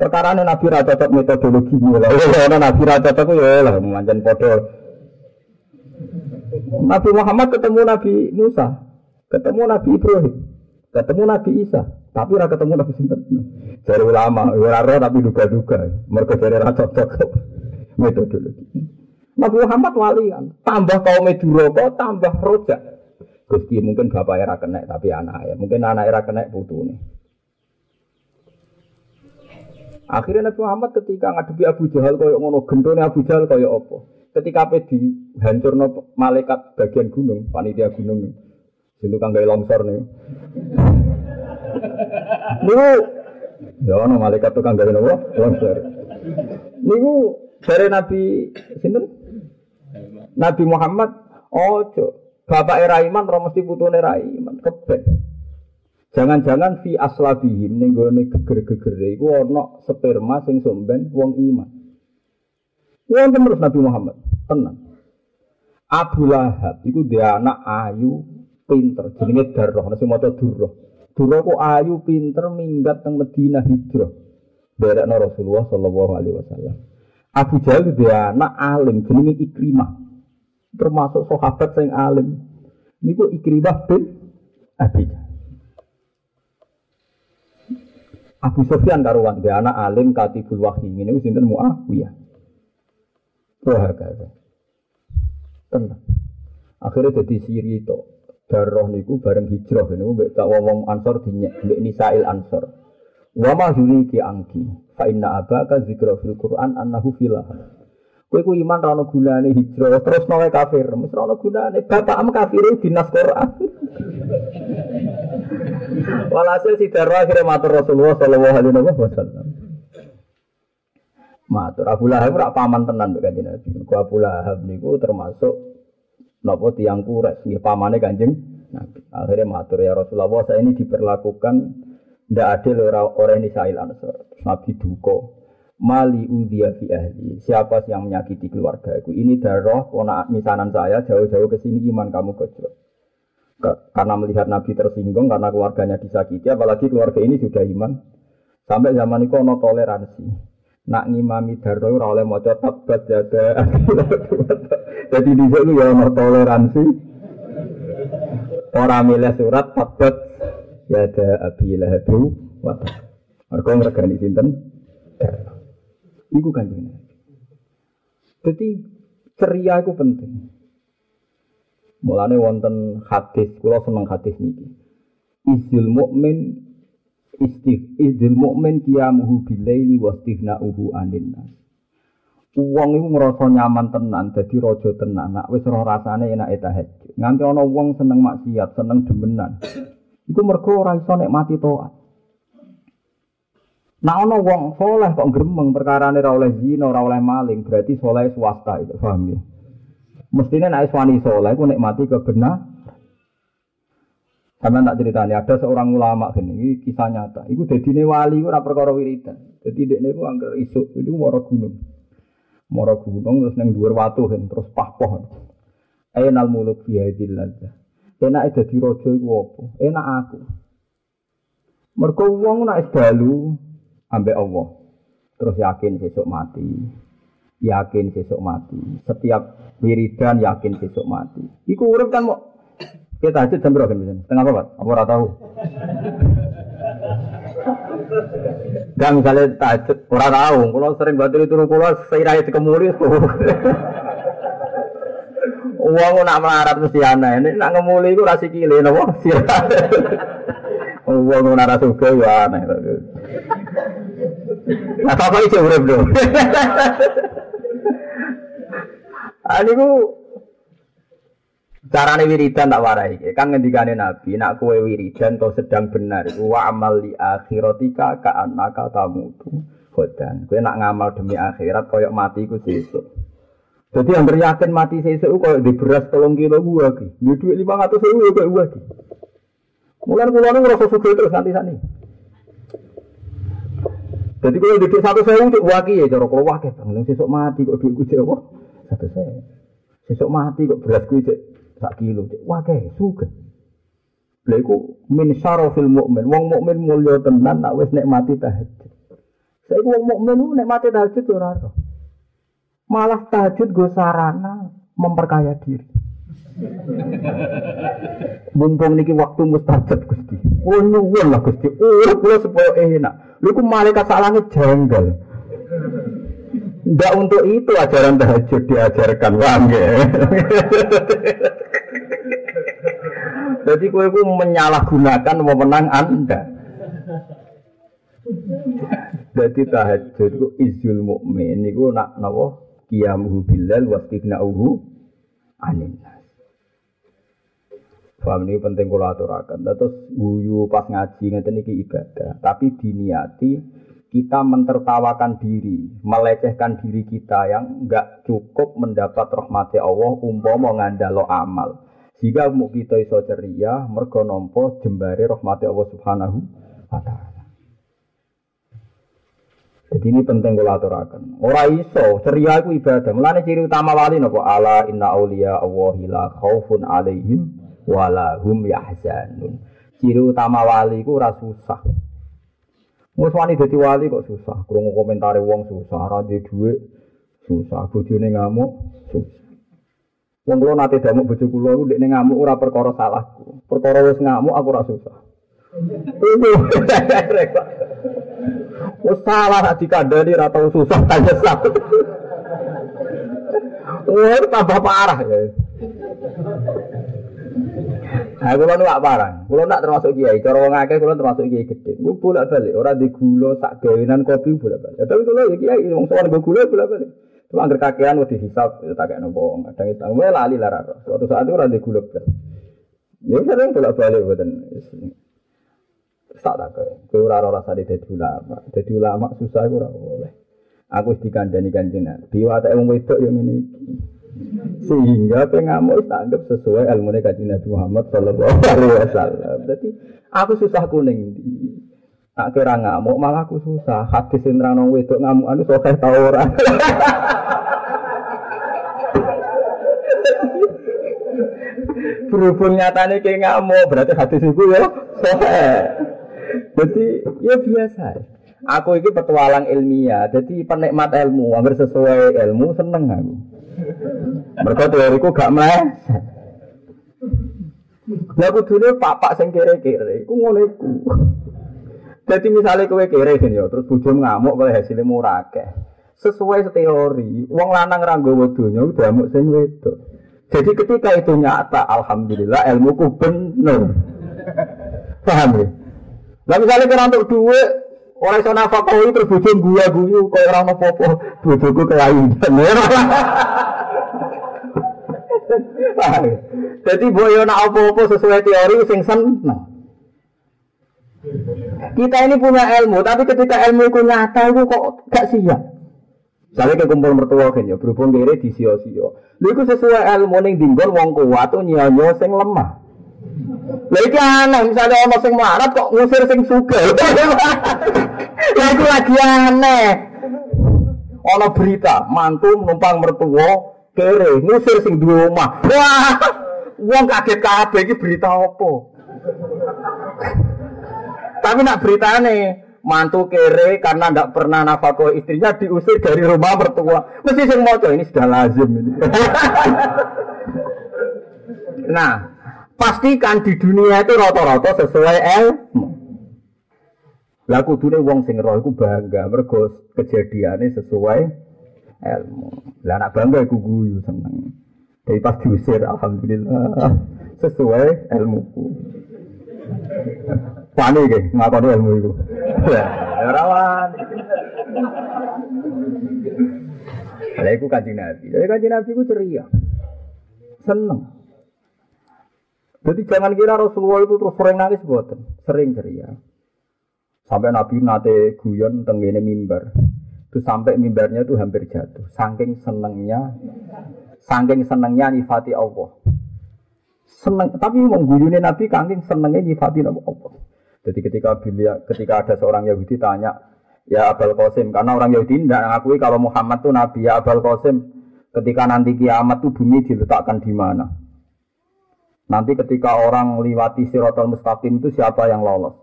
Perkara ini Nabi Raja cocok metodologi lah. Oh, Nabi Raja cocok ya lah, manjan podo. Nabi Muhammad ketemu Nabi Musa, ketemu Nabi Ibrahim, ketemu Nabi Isa, tapi ora ketemu Nabi Sinten. Dari ulama, ora roh tapi duga-duga. Mereka dari Raja cocok metodologi. Nabi Muhammad wali kan, tambah kaum Meduroko, tambah rojak. Gusti mungkin bapak era kena tapi anak ya, mungkin anak era kena putu nih. Akhirnya Nabi Muhammad ketika ngadepi Abu Jahal kaya ngono gendone Abu Jahal kaya apa? Ketika apa dihancurno malaikat bagian gunung, panitia gunung. Itu kang gawe longsor nih. Niku ya ono malaikat tukang gawe nopo? Longsor. Niku dari Nabi sinten? Nabi Muhammad ojo bapak era iman ora mesti putune ra iman kebet. Jangan-jangan fi aslabihim ning gone geger-gegere iku ana sperma sing somben wong iman. Wong terus Nabi Muhammad, tenang. Abu Lahab iku dia anak ayu pinter jenenge Darroh, nasi maca Durroh. Durroh ku ayu pinter minggat teng Madinah hijrah. Berekno Rasulullah sallallahu alaihi wasallam. Abu Jahal dia anak alim jenenge Ikrimah. Termasuk sahabat sing alim. Niku Ikrimah bin Abi Jahal. Abu Sofyan karuan dia anak alim katibul wahyi ini sinten Muawiyah. Wah kata. Tenang. Akhirnya jadi siri itu. Darroh niku bareng hijrah ini mbek tak wong Ansor dinyek mbek Nisail Ansor. Wa ma ki angki fa inna abaka zikra fil Qur'an annahu filah. Kowe ku iman ra ono gunane hijrah terus nawe kafir, mesti ra ono gunane. Bapakmu kafir dinas Qur'an. Walhasil si Darwa akhirnya matur Rasulullah Sallallahu Alaihi Wasallam. Matur Abu Lahab rak paman tenan mbek Kanjeng Nabi. Ku Abu Lahab niku termasuk napa tiang kures nggih pamane Kanjeng Nabi. Akhirnya matur ya Rasulullah saya ini diperlakukan ndak adil orang orang ini sahil ansor. Nabi duko mali udia fi ahli. Siapa yang menyakiti keluarga aku? Ini darah ponak misanan saya jauh-jauh ke sini iman kamu kecil karena melihat Nabi tersinggung karena keluarganya disakiti, apalagi keluarga ini sudah iman. Sampai zaman itu ono toleransi. Nak ngimami darah ora oleh maca tabat jaga. Jadi di sini ya ono toleransi. Orang milih surat tabat ada abi lahabu wa Mereka ngregani sinten? Iku kanjeng. Jadi ceria itu penting. Mulane wonten hadis, kula seneng hadis niki. Izil mukmin istif izil mukmin qiyamuhu bilaili wa istighna'uhu anin nas. Wong iku ngrasa nyaman tenan, dadi raja tenan. Nak wis ora rasane enake tahajud. Nganti ana wong seneng maksiat, seneng demenan. Iku mergo ora iso nikmati taat. Nah ana wong soleh kok gremeng perkarane ora oleh zina, ora oleh maling, berarti soleh swasta itu, paham ya? Mestinya naik suami soleh, aku nikmati kebenar. Sama tak ceritanya, ada seorang ulama ini, ini kisah nyata. Iku jadi wali, itu rapor karo wiridan. Jadi dia ini angker isuk, itu moro gunung. Moro gunung, terus neng dua watu, terus pahpoh. Enal muluk biadil aja. Enak jadi rojo itu apa? Enak aku. Mereka uang nak dalu ambek Allah. Terus yakin besok mati yakin besok mati. Setiap wiridan yakin besok mati. Iku urip kan mau kita aja jam berapa kan Setengah apa, Apa ora tahu? Gak misalnya tajud, ora tahu. Kalau sering batil itu kalau saya dikemuri, Uang nak melarat mesti aneh. Ini nak ngemuli itu rasi kile, nopo Uang nak rasa suka ya aneh. Nah, apa itu urip dong? Ani ku carane wiridan tak warai. Kan ngendikane Nabi, nak kue wiridan kau sedang benar, wa amal di akhiratika ka anaka tamutu. Khodan. Kue nak ngamal demi akhirat koyok mati ku sesuk. Jadi yang yakin mati sesuk koyo di beras tolong kilo gua ki. Di duit lima ratus ribu koyo gua ki. Mulai kulo nu ngerasa suka terus nanti sani. Jadi kalau di satu sewu untuk waki ya, kalau wakil, bang, sesuk mati kok duit gue satu saya. Sesuk mati kok beras kuwi cek sak kilo cek. Kae suka. Lha iku min syarafil mukmin. Wong mukmin mulya tenan nak wis nikmati tahajud. Saiki wong mukmin nikmati tahajud ora ora. Malah tahajud go sarana memperkaya diri. Mumpung niki waktu mustajab Gusti. Oh nyuwun lah Gusti. Oh kula supaya enak. Lha ku malaikat sak janggal. Tidak untuk itu ajaran tahajud diajarkan, paham? Jadi kue ku menyalahgunakan wewenang Anda. Jadi tahajud ku izul mukmin niku nak napa qiyamuhu bilal wastighna'uhu anin Paham ini penting kula aturaken. Terus guyu pas ngaji ngeten iki ibadah, tapi diniati kita mentertawakan diri, melecehkan diri kita yang enggak cukup mendapat rahmati Allah umpama ngandalo amal. Jika mau kita iso ceria, mergo nampa jembare rahmati Allah Subhanahu wa taala. Jadi ini penting kula aturaken. Ora iso ceria iku ibadah. Mulane ciri utama wali napa? Ala inna auliya Allahi la khaufun alaihim wala hum yahzanun. Ciri utama wali iku ora susah. Wes wani dadi wali kok susah. Krungu komentare wong susah, ora duwe dhuwit susah, bojone ngamuk susah. Wong kula nate damuk bojo kula iku ndekne ngamuk ora perkara salahku. Perkara wis ngamuk aku ora susah. Wes salah nek dikandani ora tau susah ta nyesal. Wah, tambah parah ya. Nah, kulo nu parang. Kulo nak termasuk kiai. Cara wong akeh kulo termasuk kiai gede. Kulo bolak-balik ora di gula sak gawenan kopi bolak-balik. Tapi kulo ya kiai wong sowan go gula bolak-balik. Cuma angker kakean mau dihisap, ya tak kayak nopo. Kadang itu, gue lali lah Suatu saat itu rada gula belas. Ya sering bolak balik buatan. Tak tak kayak. Gue rara rasa di jadi ulama. Jadi ulama susah gue rara boleh. Aku dikandani kanjeng Nabi. Watak wong wedok yang ini. Sehingga pengamuk anggap sesuai ilmu kanjeng Nabi Muhammad Sallallahu Alaihi Wasallam. Jadi aku susah kuning. Nak kira ngamuk malah aku susah. Hadis yang terang wedok ngamuk anu sokeh tau ora. Berhubung nyatanya kayak ngamuk berarti hadis itu ya sokeh. Jadi ya biasa. Aku ini petualang ilmiah, jadi penikmat ilmu, hampir sesuai ilmu seneng aku. Mereka teoriku gak mah. Lah kudune papak sing kere-kere iku ngono iku. Jadi misalnya kowe kere kan ya, terus bojo ngamuk kowe hasilnya murah Sesuai teori, wong lanang ra nggawa udah amuk sing wedok. Jadi ketika itu nyata, alhamdulillah ilmuku bener. Paham ya? Lah misalnya kira untuk duit, orang sana fakoi terus bojo gua guyu kaya ora ono apa-apa, bojoku kelainan. Jadi boyo nak apa-apa sesuai teori sing seneng. Kita ini punya ilmu, tapi ketika ilmu itu nyata itu kok gak siap. Misalnya ke kumpul mertua kan ya, berhubung kiri di sio-sio. Lalu sesuai ilmu ning dinggon wong kuat tuh nyonyo sing lemah. Lha iki aneh, misalnya ono sing melarat kok ngusir sing sugih. Lha iku lagi aneh. Ono berita, mantu numpang mertua kere ngusir sing duwe omah. Wah, wong kaget kabeh iki berita apa? Tapi nak beritane mantu kere karena tidak pernah nafkah istrinya diusir dari rumah mertua. Mesti sing moco ini sudah lazim ini. nah, pastikan di dunia itu rata-rata sesuai ilmu. Lah kudune wong sing roh iku bangga mergo kejadiane sesuai ilmu. Lah anak bangga iku guyu seneng. Jadi pas diusir alhamdulillah sesuai ilmuku. Wani ke, ngakoni ilmu itu. Ya, rawan. Lah iku kanjeng Nabi. Jadi kanjeng Nabi ku ceria. Seneng. Jadi jangan kira Rasulullah itu terus sering nangis buatan, sering ceria. Sampai Nabi nate guyon tenggene mimbar. Itu sampai mimbarnya itu hampir jatuh. Saking senengnya, saking senengnya nifati Allah. Seneng, tapi mau guyune Nabi kangking senengnya nifati Allah. Jadi ketika bila, ketika ada seorang Yahudi tanya, ya Abul Qasim, karena orang Yahudi tidak mengakui kalau Muhammad itu Nabi, ya Abul Qasim, ketika nanti kiamat itu bumi diletakkan di mana? Nanti ketika orang lewati sirotol mustaqim itu siapa yang lolos?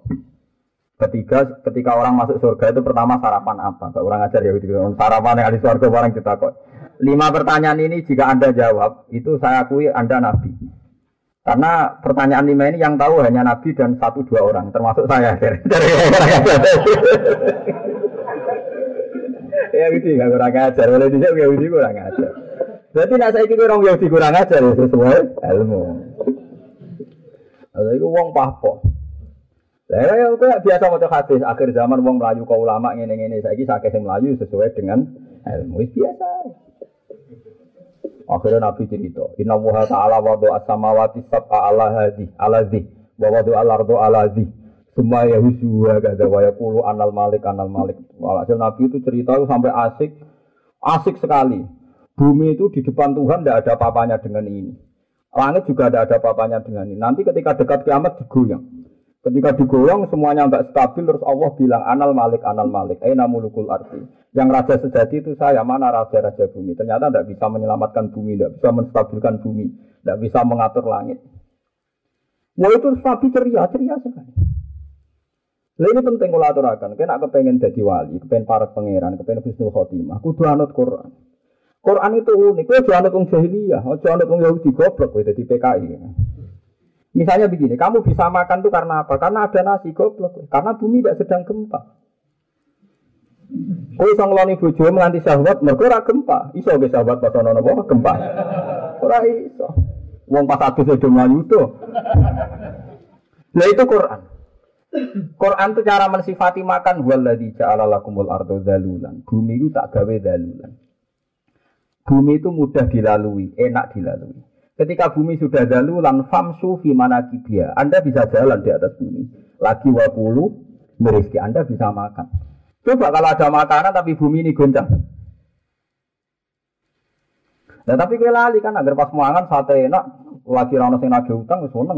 Ketiga, ketika orang masuk surga itu pertama sarapan apa? Gak orang ajar Yahudi, sarapan yang di surga orang kita kok. Lima pertanyaan ini jika Anda jawab, itu saya akui Anda Nabi. Karena pertanyaan lima ini yang tahu hanya Nabi dan satu dua orang, termasuk saya. ya gitu, nggak kurang ajar. Boleh tidak Yahudi kurang ajar. Berarti nak saya kira orang Yahudi kurang ajar ya sesuai ilmu. Lalu itu uang pahpo. Lah ya kok biasa mau hadis akhir zaman uang Melayu kau ulama ngene-ngene saiki sakit yang Melayu sesuai dengan ilmu biasa. Akhirnya Nabi cerita, Inna wuha ta'ala wadu as-samawati sab'a ala hadi, ala zi, wa wadu al-ardu ala zi. Semua ya husuha gada wa yakulu anal malik, anal malik. Walhasil Nabi itu cerita sampai asik, asik sekali. Bumi itu di depan Tuhan tidak ada apa-apanya dengan ini. Langit juga tidak ada apa-apanya dengan ini. Nanti ketika dekat kiamat digoyang. Ketika digoyang semuanya nggak stabil terus Allah bilang anal malik anal malik. Eh namulukul arti. Yang raja sejati itu saya mana raja-raja bumi. Ternyata tidak bisa menyelamatkan bumi, tidak bisa menstabilkan bumi, tidak bisa mengatur langit. Wah itu sapi ceria, ceria sekali. Nah ini penting kalau aturakan. Kena kepengen jadi wali, kepengen para pangeran, kepengen husnul khotimah. Kudu anut Quran. Quran itu unik. Kau jangan anut jahiliyah, jangan anut Yahudi goblok, kau jadi PKI. Misalnya begini, kamu bisa makan tuh karena apa? Karena ada nasi goblok. Karena bumi tidak sedang gempa. Kau iso ngeloni bojo nganti syahwat, mereka ora gempa. Iso ge syahwat pas ono napa gempa. Ora iso. Wong pas adus aja mlayu to. Nah itu Quran. Quran itu cara mensifati makan waladhi ja'ala lakumul ardo dalulan. Bumi itu tak gawe dalulan. Bumi itu mudah dilalui, enak dilalui. Ketika bumi sudah dalulan famsu fi manakibia. Anda bisa jalan di atas bumi. Lagi wakulu merizki Anda bisa makan. Coba kalau ada makanan tapi bumi ini goncang. Nah tapi gue lali kan agar pas mangan sate enak lagi rano sing nagih utang wis seneng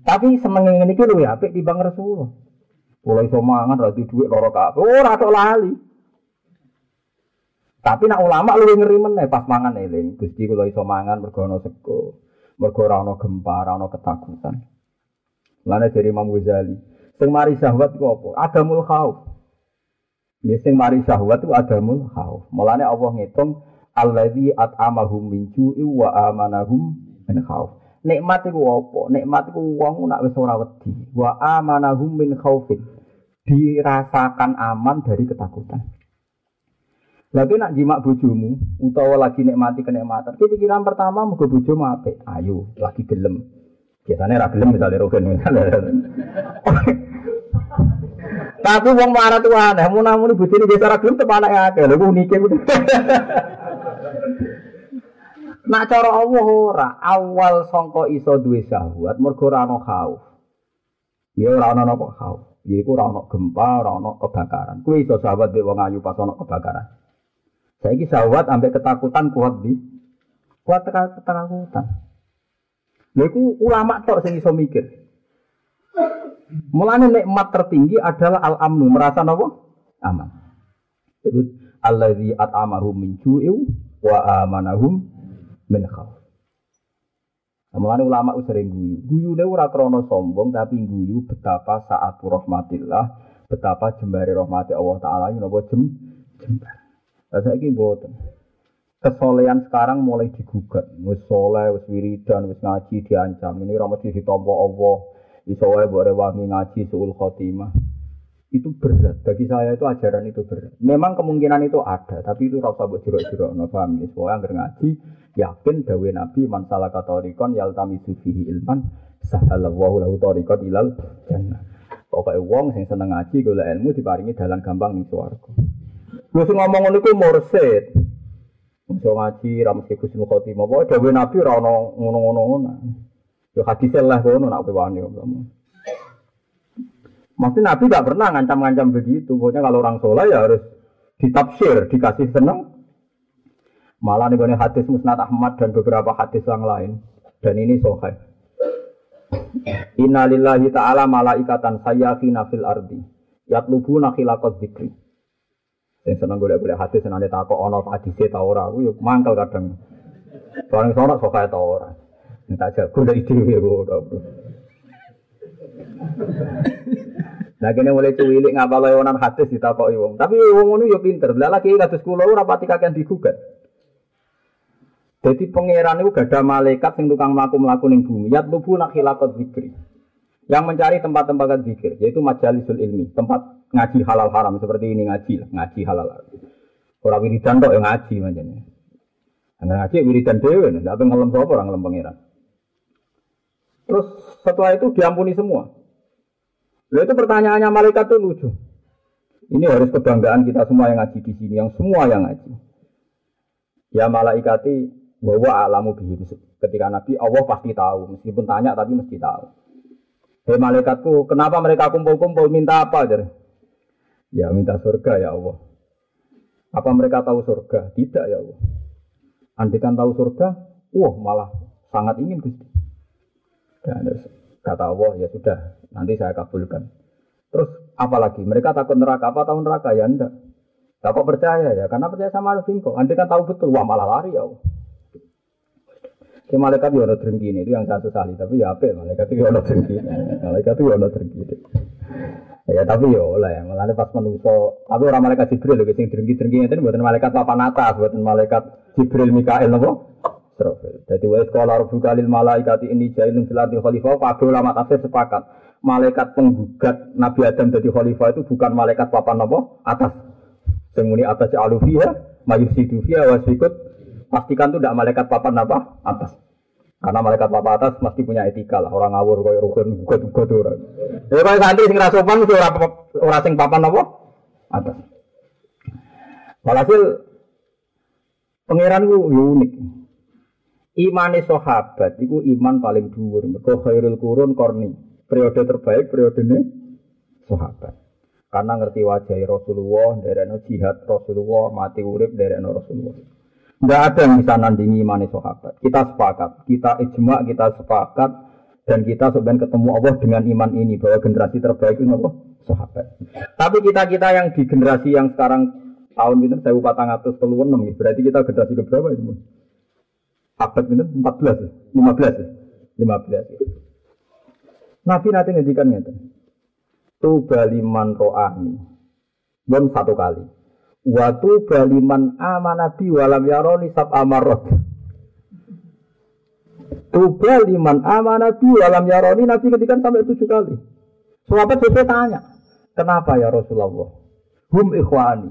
Tapi seneng ngene iki luwih apik timbang Rasulullah. Mulai iso mangan ra duit loro kabeh. Ora tok lali. Tapi nak ulama luwih ngeri meneh pas mangan eling. Gusti kula iso mangan mergo ana sego. Mergo ora ana gempa, ora ana ketakutan. Lane dari Imam Ghazali. Sing mari syahwat ku apa? Adamul khauf. Ya sing mari syahwat ku adamul khauf. Mulane Allah ngitung alladzi at'amahum min ju'i wa amanahum min khauf. Nikmat iku apa? Nikmat iku wong nak wis ora wedi. Wa amanahum min khaufin. Dirasakan aman dari ketakutan. Lagi nak jimak bojomu utawa lagi nikmati kenikmatan. Pikiran pertama muga bojomu apik. Ayo, lagi gelem. Biasanya ra gelem misalnya rogen misalnya. Tapi wong marah tuh aneh, mau namun bojone desa ra gelem tepan anake akeh. Lha unike Nak cara Allah ora, awal sangka iso duwe syahwat mergo ora ana khauf. Ya ora ana kok khauf. Ya iku ora ana gempa, ora ana kebakaran. Kuwi iso syahwat be wong ayu pas ana kebakaran. Saiki syahwat ambek ketakutan kuat di kuat ketakutan. Lha iku ulama tok sing iso mikir. Mulane nikmat tertinggi adalah al-amnu, merasa napa? Aman. Itu allazi at'amahum min ju'in wa amanahum min khauf. Mulane ulama sering guyu. Guyune ora krana sombong tapi guyu betapa saat rahmatillah, betapa jembare rahmati Allah taala ini napa jem jembar. Lah saiki mboten. Kesolehan sekarang mulai digugat. Wis soleh, wis wiridan, wis ngaji diancam. Ini ora mesti ditampa Allah. Iso wae mbok rewangi ngaji suul khotimah itu berat bagi saya itu ajaran itu berat memang kemungkinan itu ada tapi itu rasa buat jerok-jerok no paham ya ngaji yakin dawe nabi man salah katorikon yaltami sufihi ilman sahalallahu lahu torikon ilal jannah pokoknya wong sing seneng ngaji gula ilmu diparingi dalam gampang nih suaraku lu ngomong ngono iku mursid Iso ngaji ra mesti Gus Khotimah. Pokoke dawuh Nabi ra ono ngono-ngono ngono. Yo hadis lah ngono nak kowe wani Maksudnya Nabi tidak pernah ngancam-ngancam begitu. Pokoknya kalau orang soleh ya harus ditafsir, dikasih seneng. Malah nih hadis Musnad Ahmad dan beberapa hadis yang lain. Dan ini sohai. Innalillahi ta'ala malaikatan sayyafina fil ardi. Yatlubuna khilaqat zikri. Yang seneng gue boleh hadis senang takut ono hadisnya tau ora. Aku yuk mangkel kadang. Barang sono sokai tau ora. Minta jago dari diri gue. Nah kene mulai cuwilik ngapal lewonan hadis ditakoki wong. Tapi wong ngono yo pinter. Lah lagi kados kula ora pati kakean digugat. Jadi pangeran itu gak ada malaikat yang tukang melaku-melaku ning bumi. Yat lubu nak hilakot zikri. Yang mencari tempat-tempat zikir, yaitu majalisul ilmi, tempat ngaji halal haram seperti ini ngaji, ngaji halal haram. Orang wiridan kok yang ngaji macamnya. Karena ngaji wiridan dewe, tapi ngelem sapa orang ngelem pangeran. Terus setelah itu diampuni semua. Lalu itu pertanyaannya malaikat itu lucu. Ini harus kebanggaan kita semua yang ngaji di sini, yang semua yang ngaji. Ya malaikati bahwa alamu bihi. Ketika Nabi Allah pasti tahu, meskipun tanya tapi mesti tahu. Hei malaikatku, kenapa mereka kumpul-kumpul minta apa? Jadi, ya minta surga ya Allah. Apa mereka tahu surga? Tidak ya Allah. Andikan tahu surga, wah malah sangat ingin Gusti. Dan kata Allah ya sudah nanti saya kabulkan. Terus apalagi mereka takut neraka apa tahu neraka ya enggak. Tak percaya ya karena percaya sama Arifin kok. Anda kan tahu betul wah malah lari ya. Si malaikat ya ono ini itu yang saya sesali tapi ya apa malaikat itu ono ini malaikat itu ono ini ya tapi ya oleh malah pas manusia tapi orang malaikat Jibril loh sing drengki-drengki itu buatan malaikat papan atas buatan malaikat Jibril Mikael nopo Israfil. Jadi wa sekolah rabbuka lil malaikati ini jailun fil ardi khalifah kabeh ulama tafsir sepakat malaikat penggugat Nabi Adam jadi khalifah itu bukan malaikat papan apa? Atas. Semuni atas alufiya, mayusidu fiha wasikut. Pastikan itu tidak malaikat papan apa? Atas. Karena malaikat papan atas mesti punya etika lah. Orang ngawur kaya rukun gugat-gugat orang. Ya kaya santri sing ra sopan mesti ora ora sing papan apa? Atas. Walhasil pangeran unik. Imane sahabat iku iman paling dhuwur. Mergo khairul qurun korni. Periode terbaik periodene sahabat. Karena ngerti wajah Rasulullah, dari jihad Rasulullah, mati urip dari Rasulullah. Tidak ada yang bisa nandingi iman sahabat. Kita sepakat, kita ijma, kita sepakat, dan kita sebenarnya ketemu Allah dengan iman ini bahwa generasi terbaik itu apa? Sahabat. Tapi kita kita yang di generasi yang sekarang tahun ini saya upah ratus puluh enam berarti kita generasi keberapa itu? Abad ini empat belas, lima belas, lima belas. Nabi nanti ngedikan ngeten. Tuba liman ro'ani. Bon satu kali. Watu baliman amanabi walam yaroni sab amarot. Tuba liman amanabi walam yaroni Nabi ketika sampai tujuh kali. Sahabat sesuai tanya, kenapa ya Rasulullah? Hum ikhwani.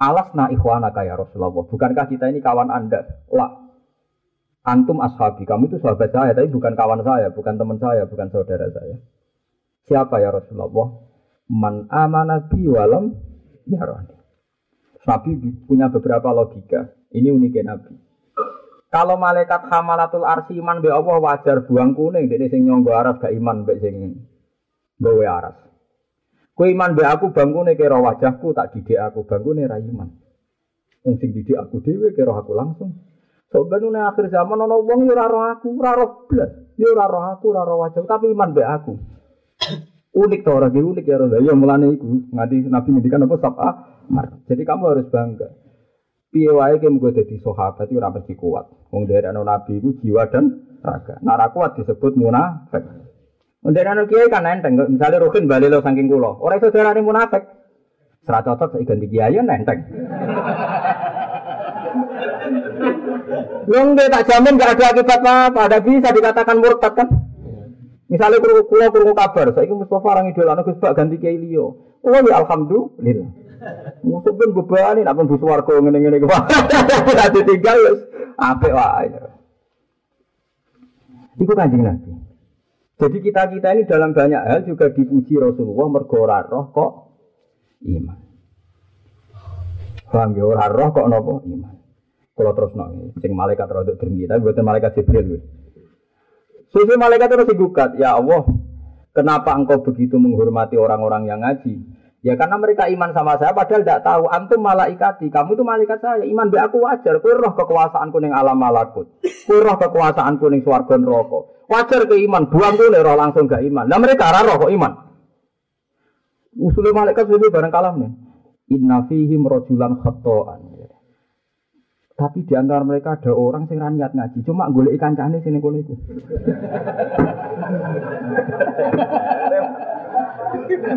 Alasna ikhwanaka ya Rasulullah. Bukankah kita ini kawan anda? Lah, antum ashabi. Kamu itu sahabat saya, tapi bukan kawan saya, bukan teman saya, bukan saudara saya. Siapa ya Rasulullah? Man amanabi walam yaroni. Nabi punya beberapa logika. Ini uniknya Nabi. Kalau malaikat hamalatul arsi iman be Allah wajar buang kuning, dene sing nyonggo aras gak iman be sing gawe aras. Ku iman be aku bangkune kira wajahku tak didik aku bangkune ra iman. Wong sing didik aku dhewe kira aku langsung. Sok ben akhir zaman ana wong yo ora roh aku, ora roh. Yo ora roh aku, ora roh wajah, tapi iman be aku. unik to orang unik ya Rasul. Ya mulane iku nganti Nabi ngendikan apa sab'a mar. Jadi kamu harus bangga. Piye wae ki mung dadi sahabat itu ora mesti kuat. Wong dari Nabi itu jiwa dan raga. Nara kuat disebut munafik. Wong dari kiai kan enteng. Misalnya Rukin bali lo saking kula. Ora iso darani munafik. Serat cocok saya ganti kiai enteng. Wong tak jamin gak ada akibat apa, ada bisa dikatakan murtad kan? Misalnya kru kula krungu kabar, saiki Mustafa orang idola Gus Bak ganti Kiai liyo. Oh ya alhamdulillah. Musuh pun bebani nak pun warga ngene-ngene ku. Ora ditinggal wis apik wae. Iku kanjeng Nabi. Jadi kita-kita ini dalam banyak hal juga dipuji Rasulullah mergo roh kok iman. Paham ya ora roh kok napa iman. Kalau terus nang sing malaikat rodok drengki tapi buatan malaikat Jibril. Sufi malaikat terus digugat, ya Allah, kenapa engkau begitu menghormati orang-orang yang ngaji? Ya karena mereka iman sama saya padahal tidak tahu antum malaikati, kamu itu malaikat saya, iman be aku wajar, kowe kekuasaan kuning alam malakut. Kowe kekuasaan kuning swarga neraka. Wajar ke iman, buang tuh roh langsung gak iman. Nah mereka arah roh kok iman. Usulnya malaikat sudah bareng kalah nih. Inna fihim rojulan. Tapi di antara mereka ada orang yang niat ngaji, cuma golek ikan cane sini kono iku.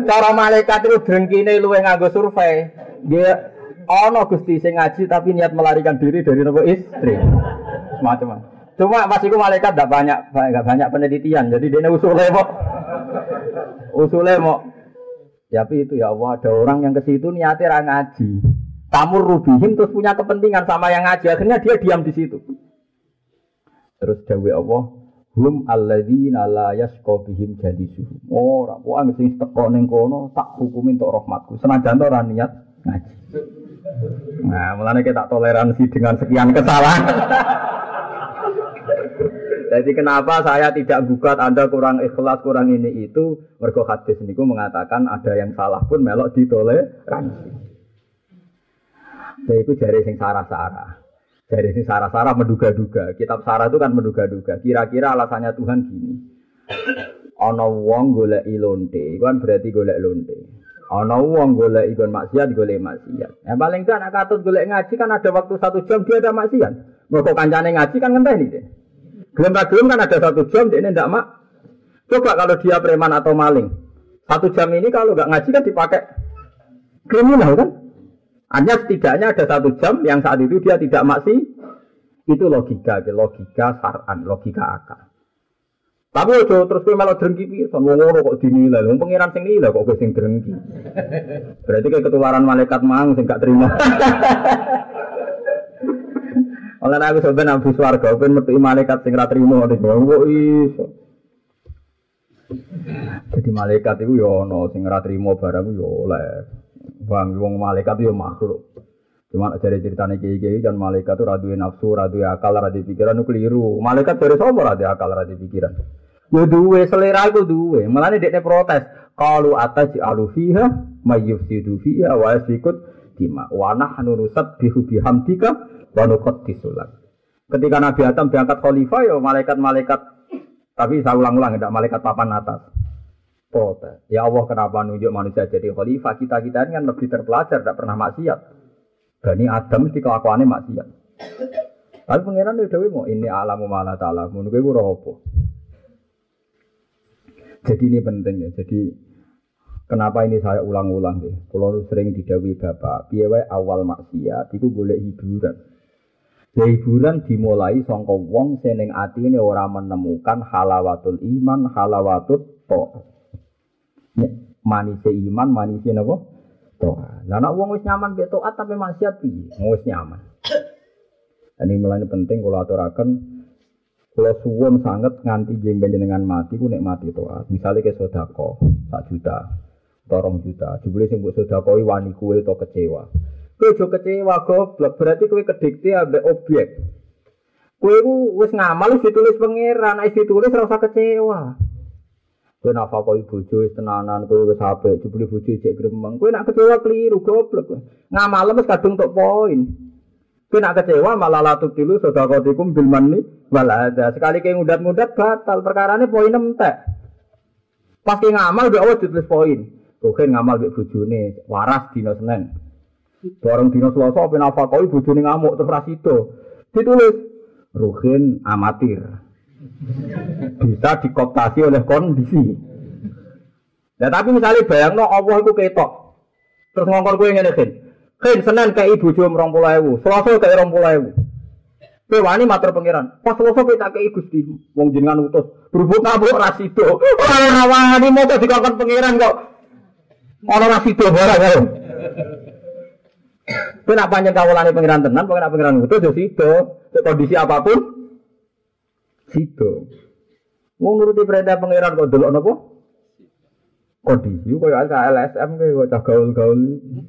Cara malaikat itu drengkine luwe nganggo survei. Dia ono Gusti sing ngaji tapi niat melarikan diri dari nopo istri. Semacam Cuma pas iku malaikat tidak banyak enggak banyak penelitian. Jadi dia usulnya mau usulnya mau tapi itu ya Allah ada orang yang ke situ niatnya ngaji tamu rubihim terus punya kepentingan sama yang ngaji akhirnya dia diam di situ terus dawe Allah hum alladzina la yasqa bihim jalisuhum ora oh, wong sing teko ning kono tak hukumi untuk rahmatku. Senajan ora niat ngaji. Nah mulane kita toleransi dengan sekian kesalahan. Jadi kenapa saya tidak gugat Anda kurang ikhlas, kurang ini itu? Mergo hadis niku mengatakan ada yang salah pun melok ditoleransi. Saya itu jari sing sarah-sarah. Jari sing sarah-sarah menduga-duga. Kitab sarah itu kan menduga-duga. Kira-kira alasannya Tuhan gini. Ono wong golek lonte, itu kan berarti golek lonte. Ono wong golek ikon maksiat, golek maksiat. Yang paling kan anak katut golek ngaji kan ada waktu satu jam dia ada maksiat. Mau kancane ngaji kan ngenteh nih deh. Gelem gelem kan ada satu jam dia ndak mak. Coba kalau dia preman atau maling, satu jam ini kalau nggak ngaji kan dipakai kriminal kan? Hanya setidaknya ada satu jam yang saat itu dia tidak maksi. Itu logika, logika saran, logika akal. Tapi ojo terus kowe malah drengki piye? Son wong ngono kok dinilai. Wong pangeran sing nilai kok kowe sing drengki. Berarti kayak ketularan malaikat mang sing gak terima. Oleh aku sebenarnya nabi swarga ben metu malaikat sing ra trimo kok iso. Jadi malaikat itu ya ono sing ora trimo barang ya oleh. Bang wong malaikat yo makhluk. Cuma dari ceritanya kiai kiai kan malaikat itu radu nafsu, radu akal, radu pikiran itu keliru. Malaikat dari siapa radu akal, radu pikiran? Ya duwe selera itu duwe. Malah dia protes. Kalau atas alu fiha, mayyufsidu fiha, wa yasikut dima. Wa nahnu nusabbihu bihamdika wa nuqaddisulat. Ketika Nabi Adam diangkat khalifah ya malaikat-malaikat tapi saya ulang-ulang tidak malaikat papan atas. Protes. Ya Allah kenapa nunjuk manusia jadi khalifah? Kita kita ini kan lebih terpelajar, tidak pernah maksiat. Bani Adam mesti kelakuannya maksiat. Tapi pangeran udah mau ini alamu malah taala. Menurut gue apa? Jadi ini penting ya. Jadi kenapa ini saya ulang-ulang deh. Kalau sering didawi bapak, biaya awal maksiat, itu boleh hiburan. Ya hiburan dimulai songko wong seneng ati ini orang menemukan halawatul iman, halawatul to. Manise iman, manise napa? toa. Lah nek wong wis nyaman mbek taat tapi maksiat piye? Wis nyaman. Ini mulai penting kalau aturakan kalau suwon sangat nganti jemben dengan mati ku nek mati. Misalnya ke sodako sak juta, torong juta. Jebule sing mbok sodakoi wani kue to kecewa. Kowe jo kecewa goblok, berarti kowe kedikte ambek objek. Kowe ku wis ngamal ditulis pangeran, nek ditulis ora usah kecewa. Kowe nak fakoi bojo wis tenanan, kowe wis apik, jebule bojo cek gremeng. Kowe nak kecewa keliru goblok. Ngamal wis kadung tok poin. Kowe nak kecewa malah latu tilu sedekatikum bil manni wal ada. Sekali kowe ngudat-ngudat batal, perkarane poin entek. Pas kowe ngamal mbek Allah ditulis poin. Kowe ngamal mbek bojone waras dina Senin. Bareng dina Selasa apa nafakoi bojone ngamuk terus ra Ditulis Ruhin amatir bisa dikoptasi oleh kondisi. Nah, tapi misalnya bayang no Allah itu ketok, terus ngongkor gue ngene kan, kan senen kayak ibu jom rong ewu, selasa kayak rong pulau ewu. Kowe matur pangeran. Pas selasa kowe tak kei Gusti wong jenengan utus. Berhubung kabeh ora sida. Ora wani mau dikongkon pangeran kok. Ora ora sida barang karo. Kowe nak panjang kawulane pangeran tenan, pangeran pangeran utus yo sida. Kondisi apa pun Sido. Mau nuruti perintah pangeran kok delok napa? Kondisi koyo LSM kayak kok gaul-gaul.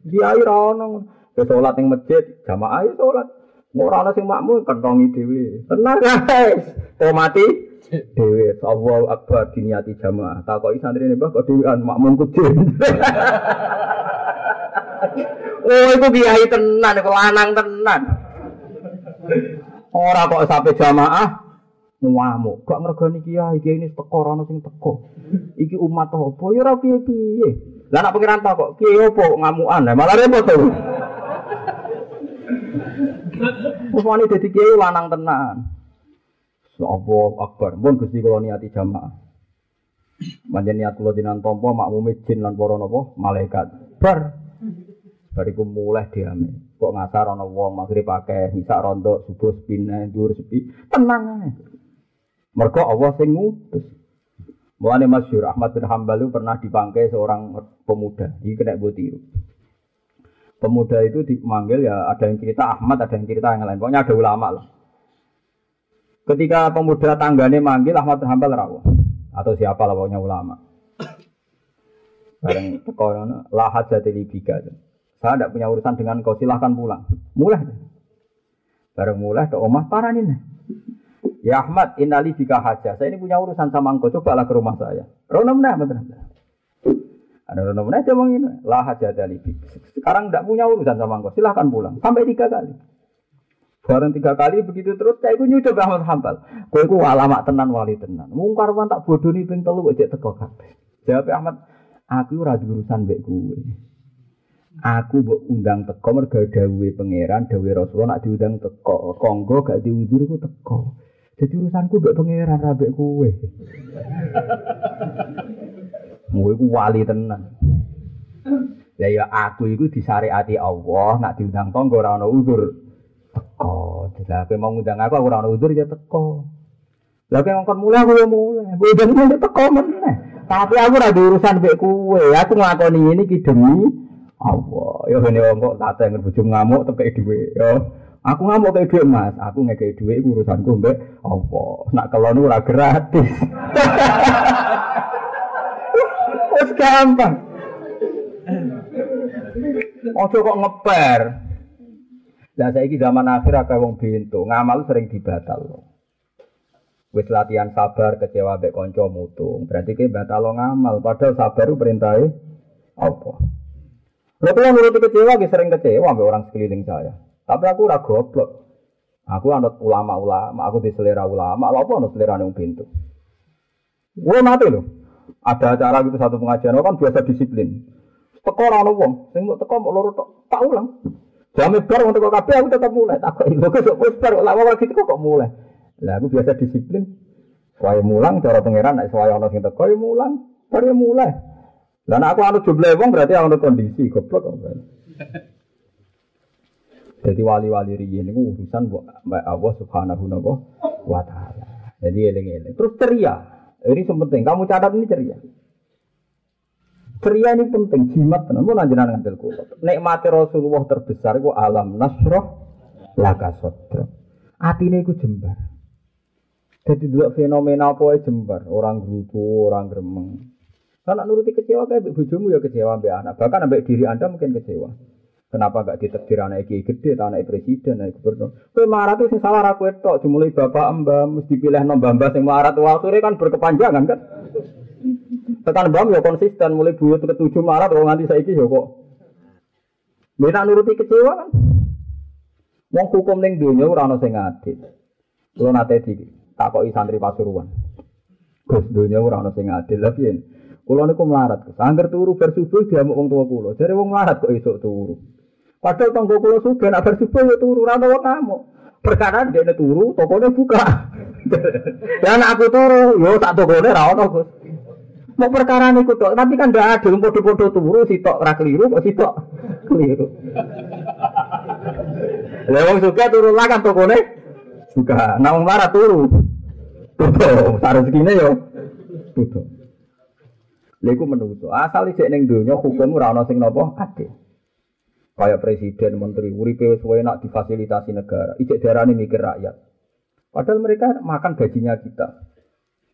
Kiai ra ono. Ke salat ning masjid, jamaah ya salat. Ora ana sing makmum kentongi dhewe. Tenang guys. Kok mati dhewe. Allahu akbar diniati jamaah. Takoki santrine Mbah kok dhewean makmum kudin. oh, itu kiai tenan, kok lanang tenan. Ora kok sampai jamaah ngamuk. Gak ngergani kiai, kiai ini teko rono sing teko. Iki umat apa? Ya ora piye-piye. Lah tak kok kiai apa ngamukan? Lah malah repot to. Wani dadi kiai lanang tenan. Sapa akbar, mun Gusti kula niati jamaah. Manjen niat kula dinan tampa makmume jin lan para napa malaikat. Bar. Bariku mulai diame. Kok ngasar ana wong magrib akeh, isak rondo, subuh sepine, dhuwur sepi. Tenang ae. Mereka Allah sing ngutus. Mulane Masyur Ahmad bin Hambal itu pernah dipangkai seorang pemuda. Ini kena buat tiru. Pemuda itu dipanggil ya ada yang cerita Ahmad, ada yang cerita yang lain. Pokoknya ada ulama lah. Ketika pemuda tanggane manggil Ahmad bin Hambal rawuh atau siapa lah pokoknya ulama. Bareng teko lah hajat libika. Saya tidak punya urusan dengan kau silahkan pulang. Mulai. Bareng mulai ke omah paranin. Ya Ahmad, inali bika haja. Saya ini punya urusan sama engkau. Cobalah ke rumah saya. Rono mana? Betul. Ada rono mana? Dia ini. Lah haja dari Sekarang tidak punya urusan sama engkau. Silahkan pulang. Sampai tiga kali. Barang tiga kali begitu terus saya pun nyoba Ahmad Hambal. Kowe iku alamak tenan wali tenan. Mungkar tak bodoh nih ping telu kok teko. Jawab Ahmad, aku ora urusan mbek kowe. Aku mbok undang teko mergo dawuhe pangeran, dawuhe Rasulullah nak diundang teko. Konggo gak diundur iku teko. Jadi urusanku mbek pangeran rabek kowe. Kowe ku wali tenan. Ya ya aku iku disariati Allah nak diundang tangga ora ana udur. Teko. Lah kowe mau ngundang aku ora ana udur ya teko. Lah kowe ngkon mulai aku ya mulai. Kowe ben mulai teko meneh. Tapi aku ora urusan mbek kowe. Aku nglakoni ini ki demi Allah. Ya ngene wong kok tak teng bojo ngamuk teke dhewe. Ya Aku ngamuk kayak duit mas, aku ngekei duit urusanku mbak apa? Nak kalau ora gratis. Wes gampang. Ojo kok ngeper. Lah saiki zaman akhir akeh wong bintu, ngamal sering dibatal. Wis latihan sabar kecewa mbek kanca mutung. Berarti ki batal ngamal, padahal sabar itu perintahe apa? Lha kula nuruti kecewa ki sering kecewa mbek orang sekeliling saya. Tapi aku ora goblok. Aku anut ulama-ulama, aku diselera ulama, lha apa anut selera nang pintu. Gue mati loh. Ada acara gitu satu pengajian, kan biasa disiplin. Teko ora wong, sing mbok teko mbok loro tok, tak ulang. Jame bar wong teko kabeh aku tetap mulai. Tak kok lho kok wis bar lama lagi teko kok mulai. Lah aku biasa disiplin. Wae mulang cara pangeran nek wae ono sing teko ya mulang, bar ya mulai. Lah aku anut jumlah wong berarti anut kondisi, goblok kok. Jadi wali-wali riyin niku urusan mbak Allah Subhanahu wa taala. Jadi eling-eling. Terus ceria. Ini penting. Kamu catat ini ceria. Ceria ini penting. Jimat tenan. Mau nanjenan ngambil kulo. Nikmati Rasulullah terbesar itu alam nasroh laka sodro. Atine iku jembar. Jadi dua fenomena apa jembar. Orang gerutu, orang gremeng. Karena nuruti kecewa kayak bojomu ya kecewa ambek anak. Bahkan ambek diri Anda mungkin kecewa. Kenapa gak ditetir anak iki gede, anak presiden, anak gubernur? Kue marah tuh salah aku itu, dimulai bapak mbak, mesti pilih nombah mbak sing marah tuh akhirnya kan berkepanjangan kan? Tekan mbak ya konsisten, mulai buyut ke tujuh marah tuh nganti saya ya kok. Minta nuruti kecewa kan? Wong hukum ning dunia ora ana sing adil. Kulo nate di takoki santri Pasuruan. Gus dunia ora ana sing adil. Lah piye? Kulo niku melarat. Angger turu bar subuh diamuk wong tua kulo. Jare wong melarat kok esuk turu. Padahal tonggo kulo sudah nak bersubuh ya turu rata wong kamu. Perkara dia turu, tokonya buka. Dan aku turu, yo tak tokonya ra ono Gus. Mau perkara niku tok, tapi kan ndak ada podo-podo turu sitok ra keliru kok sitok keliru. Lah wong suka turu lah kan tokone buka. Nah wong turu. Tutup, sak rezekine yo tutup. Lha iku menungso. Asal isik ning donya hukum ora ana sing napa adil. Kayak presiden, menteri, uripe wis enak difasilitasi negara. Ijek darane mikir rakyat. Padahal mereka makan gajinya kita.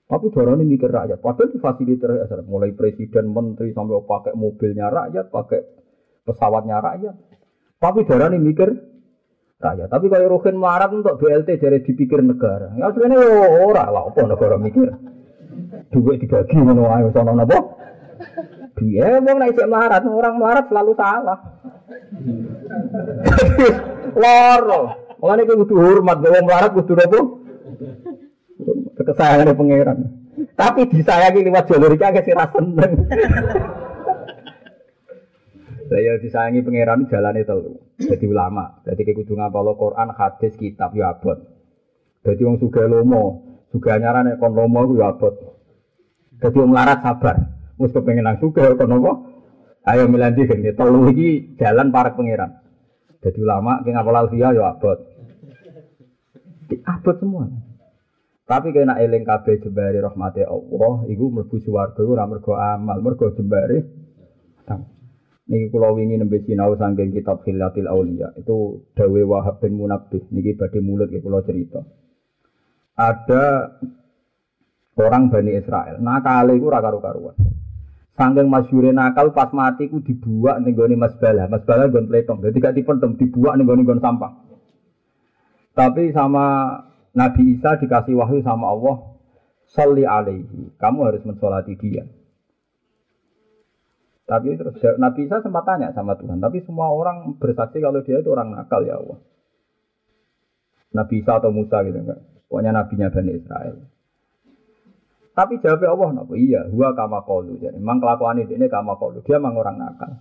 Tapi darane mikir rakyat. Padahal difasilitasi. Mulai presiden, menteri sampai pakai mobilnya rakyat, pakai pesawatnya rakyat. Tapi darane mikir rakyat. Tapi kalau Rohin melarat untuk BLT jadi dipikir negara. Ya sebenarnya ya ora lah apa negara mikir. Duit dibagi ngono ae sono napa? Dia mau naik melarat, orang melarat selalu salah. Loro. Mulane kowe kudu hormat wong melarat kudu apa? Kesayangan pangeran. Tapi disayangi lewat jalur iki agak sira seneng. Lah ya disayangi pangeran jalane telu. Jadi ulama. Jadi kowe kudu ngapal Quran, hadis, kitab ya abot. Jadi wong sugih lomo, sugih nyarane kon lomo ya abot. Jadi wong melarat sabar. Wis kepengin nang sugih kon apa? Ayo milandi gini, telu iki jalan para pangeran. Jadi ulama ki ngapal ya abot. Abot semua. Tapi kena eling kabeh jembari rahmati Allah, iku mlebu swarga ora mergo amal, mergo jembari. Niki kula wingi nembe sinau saking kitab Khilatil Auliya. Itu Dawe Wahab bin Munabbih. Niki badhe mulut kula cerita. Ada orang Bani Israel. Nakale iku ora karu-karuan. Sangking masyure nakal pas mati ku dibuak ning gone Mas Bala. Mas Bala nggon pletong. Dadi gak dipendem dibuak gone nggon sampah. Tapi sama Nabi Isa dikasih wahyu sama Allah, "Shalli alaihi." Kamu harus mensolati dia. Tapi Nabi Isa sempat tanya sama Tuhan, tapi semua orang bersaksi kalau dia itu orang nakal ya Allah. Nabi Isa atau Musa gitu enggak. Pokoknya nabinya Bani Israel. Tapi jawab Allah napa? Iya, huwa kama qalu. Jadi memang kelakuan ini kama qalu. Dia memang orang nakal.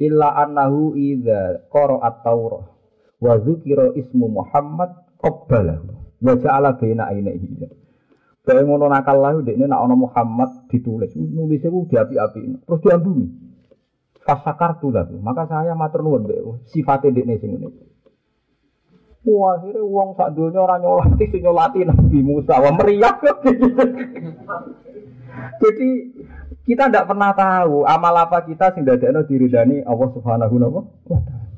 Illa annahu idza qara'at Taurah wa dzukira ismu Muhammad qabbalahu wa ja'ala baina ainihi. Kayak ngono nakal lah ini nak ana Muhammad ditulis, nulisnya ku diapi-api, terus diambungi. Fasakar tuh maka saya matur nuwun sifatnya dekne sing ngene. Wah, akhirnya uang sak dunia orang nyolati, si nyolati Nabi Musa, wah meriah. Jadi kita tidak pernah tahu amal apa kita sehingga tidak diridani Allah Subhanahu wa taala.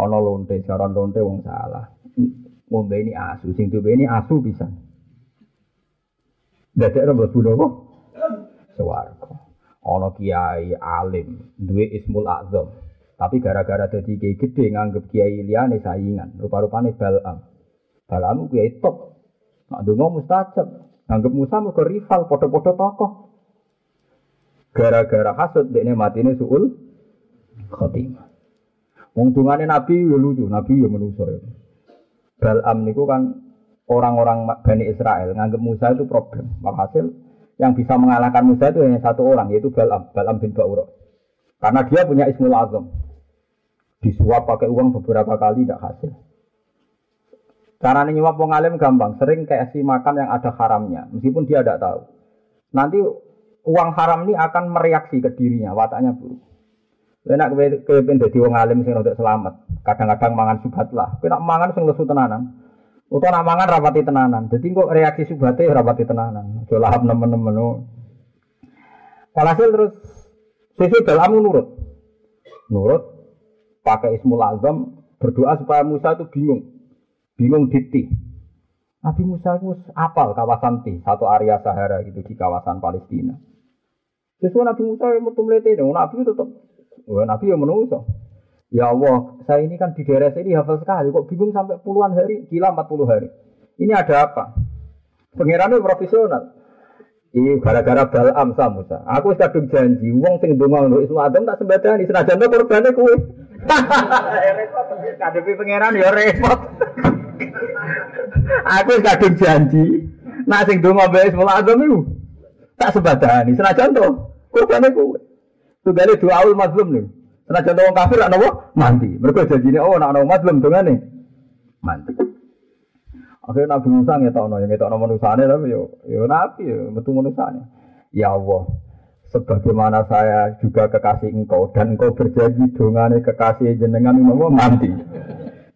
Ana lonte, jaran lonte wong salah. Ngombe ini asu, sing duwe ini asu bisa. Dadek ora mlebu napa? Swarga. Ana kiai alim, duwe ismul azam. Tapi gara-gara dadi kiai gede nganggep kiai liyane saingan, rupa-rupane Balam. Balam kiai top. Nak donga mustajab. Nganggep Musa mergo rival padha-padha tokoh. Gara-gara hasud dekne matine suul khotimah. Wong dungane Nabi ya lucu, Nabi ya manusa ya. Balam niku kan orang-orang Bani Israel nganggep Musa itu problem. Walhasil yang bisa mengalahkan Musa itu hanya satu orang yaitu Balam, Balam bin Ba'ura. Karena dia punya Ismul Azam. Disuap pakai uang beberapa kali tidak hasil. Cara nyuap wong alim gampang, sering kayak si makan yang ada haramnya, meskipun dia tidak tahu. Nanti uang haram ini akan mereaksi ke dirinya, wataknya buruk. Enak kowe ben dadi wong alim sing untuk selamat. Kadang-kadang mangan subhat lah. Kowe nak mangan sing lesu tenanan. Utawa nak mangan rapati tenanan. Dadi kok reaksi subhate rapati tenanan. Aja lahap nemen-nemen. Walhasil terus sisi dalam nurut. Nurut pakai ismul azam berdoa supaya Musa itu bingung. Bingung diti. Nabi Musa itu apal kawasan Ti, satu area Sahara gitu di kawasan Palestina. Sesuai Nabi Musa yang mau melete, Nabi itu tetap Wah, Nabi yang menungso. Ya Allah, saya ini kan di daerah sini hafal sekali, kok bingung sampai puluhan hari, gila 40 hari. Ini ada apa? Pengirannya profesional. Ini gara-gara Balam sama Musa. Aku kadung janji, wong sing donga untuk Ismu Adam tak sembadani, senajan to korbane kuwe. repot, kadepi pangeran ya repot. Aku kadung janji, nak sing donga mbek Ismu Adam iku tak sembadani, senajan to korbane kuwe. Tugale doa ul mazlum. Karena contoh orang kafir nopo mandi. Mereka janji oh nak nopo mazlum nih mandi. Akhirnya Nabi Musa ngetokno, yang ngetokno manusane tapi yo yo nabi yo metu manusane. Ya Allah, sebagaimana saya juga kekasih engkau dan engkau berjanji dongane kekasih jenengan mau mati.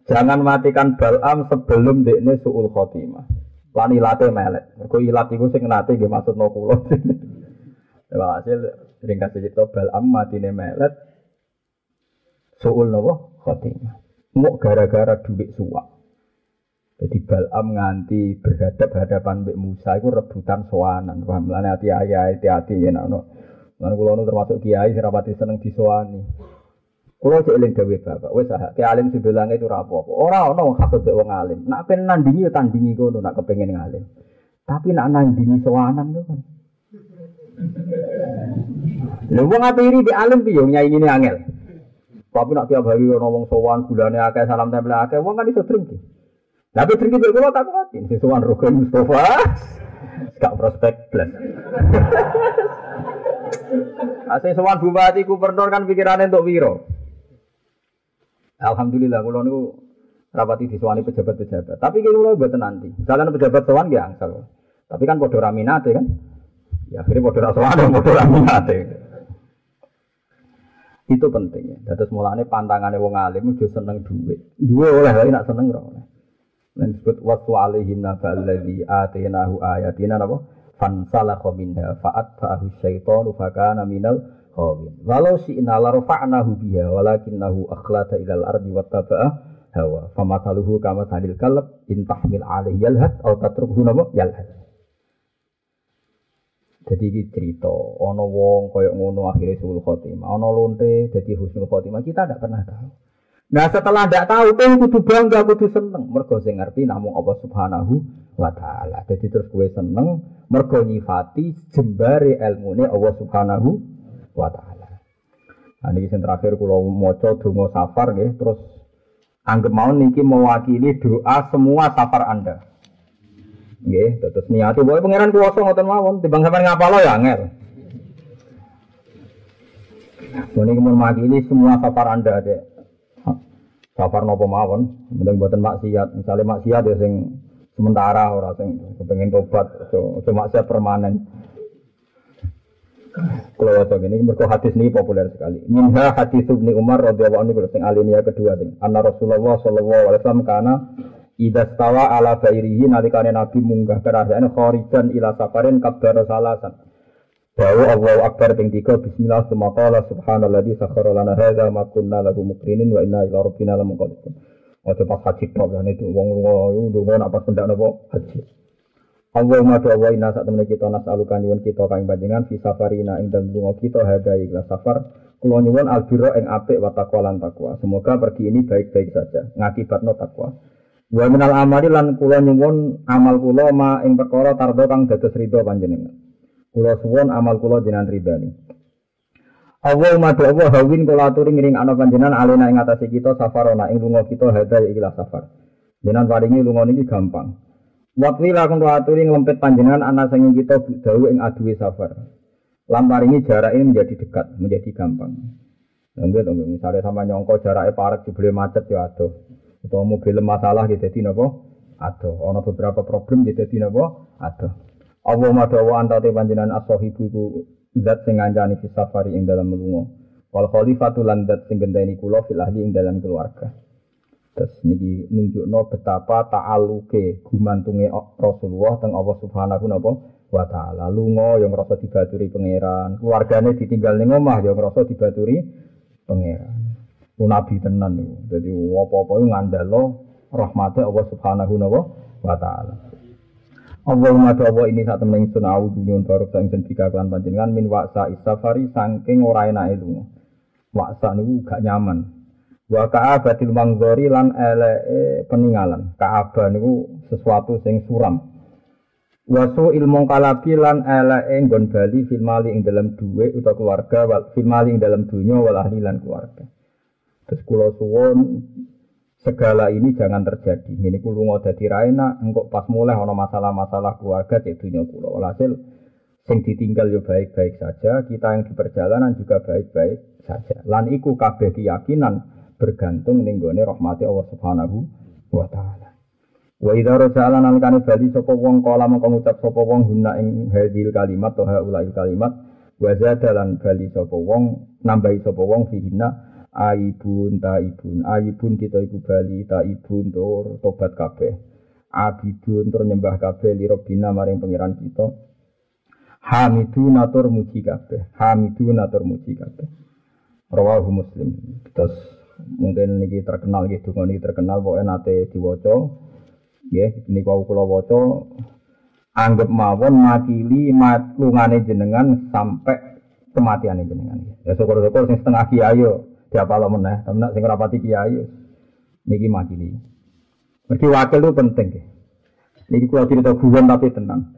Jangan matikan Balam sebelum dekne suul khotimah. Lan ilate melek. Mergo ilat iku sing nate nggih maksudno kula. Terima kasih Ringkas cerita Balam matine melet suul nopo khotimah. Mau gara-gara duit suap. Jadi Balam nganti berhadap hadapan Mbak Musa itu rebutan soanan. Paham lah hati ayah hati-hati ya nak. Lan kula termasuk kiai sing rapati seneng disowani. Kulo cek eling dawuh Bapak, wis ah ki alim sebelang itu ora apa-apa. Ora ana wong wong alim. Nak pengen nandingi ya tandingi kono nak kepengin ngalim. Tapi nak nandingi sowanan itu kan Lha wong atiri di alim piye nyai ini angel. Tapi nak tiap hari ono wong sowan gulane akeh salam tempel akeh wong kan iso drengki. Tapi drengki kok tak ngerti sing sowan Rogan Mustafa. Gak prospek blas. Asing sowan bupati gubernur kan pikirane untuk wiro. Alhamdulillah kula niku rapati disowani pejabat-pejabat. Tapi kula mboten nanti. Jalan pejabat sowan nggih angsal. Tapi kan padha raminate kan. Ya akhirnya bodoh rasa ada, bodoh raminate. Itu pentingnya. Terus mulanya pantangannya wong alim udah seneng duit. Dua oleh lagi nak seneng ora oleh. Dan disebut waktu alaihim nafa alladhi atainahu ayatina napa? Fansalakha minha fa'at fa'ahu syaitanu fakana minal khawin. Walau si'na larfa'nahu biha walakinnahu akhlata ilal ardi wattaba'a hawa. Famataluhu kama salil kalab in tahmil alaihi yalhad atau tatrukhu napa yalhad. Jadi ini cerita, ono wong koyok ngono akhirnya sul khotimah, ono lonte jadi husnul khotimah kita tidak pernah tahu. Nah setelah tidak tahu, tuh kudu bangga, kudu seneng. Mergo sing ngerti namun Allah Subhanahu wa taala. Jadi terus gue seneng mergo nyifati jembare ilmune Allah Subhanahu wa taala. Nah ini yang terakhir kalau maca donga safar nggih terus anggap mau niki mewakili doa semua safar Anda. Nggih, terus niati boy pangeran kuwasa ngoten mawon, timbang sampean ngapalo ya angel. Ini kemudian ini semua safar anda ada. Safar nopo mawon, kemudian buatan maksiat. Misalnya maksiat ya sing sementara orang sing kepengen tobat, cuma maksiat permanen. Kalau waca ini mergo hadis ini populer sekali. Minha hadis Ibnu Umar radhiyallahu anhu sing alinea kedua sing anna Rasulullah sallallahu alaihi wasallam kana Ida stawa ala bairihi nalikane Nabi munggah kerajaan khorijan ila safarin kabar salasan. Dawu Allahu Akbar ping 3 bismillah summa qala subhanalladzi sakhkhara lana hadza ma kunna lahu muqrinin wa inna ila rabbina lamunqalibun. Ojo pas haji tok ya itu wong lunga ndonga nak pas pendak napa haji. Allahumma do wa inna temene kita nasalukan nyuwun kita kang panjenengan fi safarina ing dalem lunga kita hadza ikhlas safar kula nyuwun albiro ing apik wa taqwa lan takwa. Semoga pergi ini baik-baik saja ngakibatno takwa. Wa minal amali lan kula nyuwun amal kula ma ing perkara tardo kang dados ridho panjenengan. Kula suwun amal kula jenengan ridani. Allahumma do Allah hawin kula aturi ngiring ana panjenengan alena ing atase kita safarona ing lunga kita hada ikilah safar. Jenengan paringi lunga niki gampang. Waktu lakon kula aturi nglempet panjenengan ana sing kita dawu ing aduwe safar. Lam paringi jarak ini menjadi dekat, menjadi gampang. Nggih to, misalnya sama nyongko jaraknya parek jebule macet ya adoh. Atau mobil masalah gitu dadi napa? Adoh. Ana beberapa problem gitu dadi napa? Adoh. Allah madawa antate panjenengan as-sahibu zat sing ngancani fi safari ing dalam melunga. Wal khalifatu lan zat sing gendeni kula fil ahli ing dalam keluarga. Terus niki nunjukno betapa ta'aluke gumantunge Rasulullah teng Allah Subhanahu wa taala. Lunga yang merasa dibaturi pangeran, keluargane ditinggal ning omah yang merasa dibaturi pangeran. Ku nabi tenan niku. Dadi apa-apa ngandalo rahmate Allah Subhanahu wa taala. Allahumma dawa ini saat temen ingsun au dunyun barok sang ingsun bika kelan panjenengan min waksa isafari saking ora enake lunga. Waksa niku gak nyaman. Wa ka'abatil mangzori lan elee peninggalan. Ka'aba niku sesuatu sing suram. Wasu ilmu kalabi lan elee nggon bali fil mali ing dalam duwe utawa keluarga wal fil mali ing dalam dunya wal lan keluarga. Terus kula suwun segala ini jangan terjadi. Ini kulo mau dadi raina, engkau pas mulai ono masalah-masalah keluarga cek dunia kulo. Walhasil sing ditinggal yo baik-baik saja, kita yang di perjalanan juga baik-baik saja. Lan iku kabeh keyakinan bergantung ning gone rahmati Allah Subhanahu wa taala. Wa idza rajala nalikane bali sapa wong kala mengko ngucap sapa wong guna ing hadil kalimat atau haulail kalimat wa zadalan bali sapa wong nambahi sapa wong fihina aibun taibun. Aibun kita iku bali taibun tur tobat kabeh. Abidun tur nyembah kabeh li robbina maring pangeran kita. Hamidun atur muji kabeh. Hamidun atur muji kabeh. Rawahu muslim. Terus mungkin niki terkenal gitu niki terkenal pokoke nate diwaca. Nggih niku kula waca. Anggap mawon makili matlungane jenengan sampai kematian jenengan. Ya syukur-syukur sing setengah kiai Siapa lo meneh, tapi nak sing rapati kiai, niki makili. Mergi wakil itu penting. Niki kalau cerita guyon tapi tenang.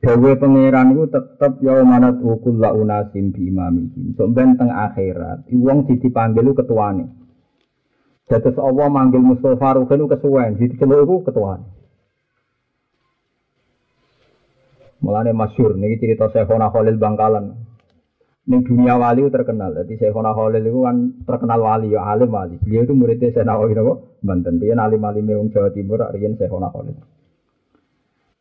Dawe pangeran itu tetap ya manat ukul la unasim bi imamihim. Sok ben teng akhirat, wong sing dipanggil itu ketuane. Dados Allah manggil Mustafa Rukin itu kesuwen, jadi celuk itu ketuane. Mulane masyur niki cerita Syekhona Khalil Bangkalan. Ning dunia wali terkenal. Jadi Syekhona Khalil itu kan terkenal wali, ya alim wali. Beliau itu muridnya Syekh Nawawi napa? Banten. Dia alim alim wong Jawa Timur, riyen Syekhona Khalil.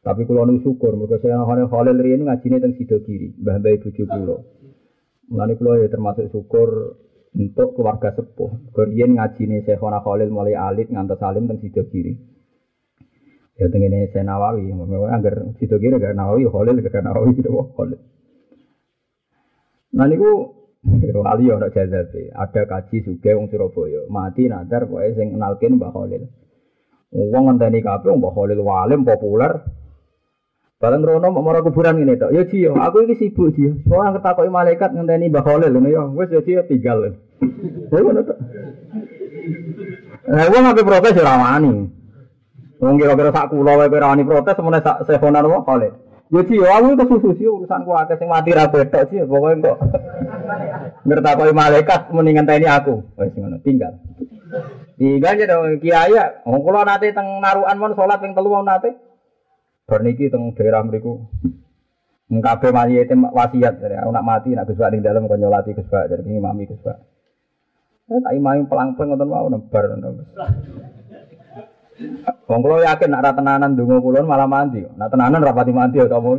Tapi kalau nu syukur, mereka saya Khalil riyen ngajine teng Sidogiri, mbah mbah bojo kula. Mulane kula ya termasuk syukur untuk keluarga sepuh. Riyen ngajine Syekhona Khalil mulai alit ngantos alim teng Sidogiri. Ya tengene Syekh Nawawi, agar Sidogiri gak Nawawi, Khalil gak Nawawi gitu Khalil. Nah niku wali ora jazabe. Ada kaji suge wong Surabaya, mati nadar pokoke sing kenalkin Mbah Khalil. Wong ngenteni kabeh Mbah Khalil walim populer. Bareng rono mau marah kuburan ini tok. Ya Ji, aku iki sibuk Ji. Soale ketakoki malaikat ngenteni Mbah Khalil ngono ya. Wis ya Ji tinggal. Ya ngono tok. Nah, wong ape protes ora wani. Wong kira-kira sak kula wae ora wani protes semene sak sehonan wong Khalil. Ya sih, aku susu sih urusan ku akeh sing mati ra betok sih, pokoknya kok. Ngertakoi malaikat mendingan tani aku. Wis ngono, tinggal. Tinggal aja dong kiai ya. Wong kula nate teng narukan mon salat ping telu mon nate. Bar niki teng daerah mriku. Kabeh mati itu wasiat dari aku nak mati nak Gus ning dalem kok nyolati Gus Bak dari mami Gus Bak. Tak imami pelang-pelang ngoten mau nebar. Wong kula yakin nak ra tenanan donga kula malah mandi. Nak tenanan rapati mandi ya kamu.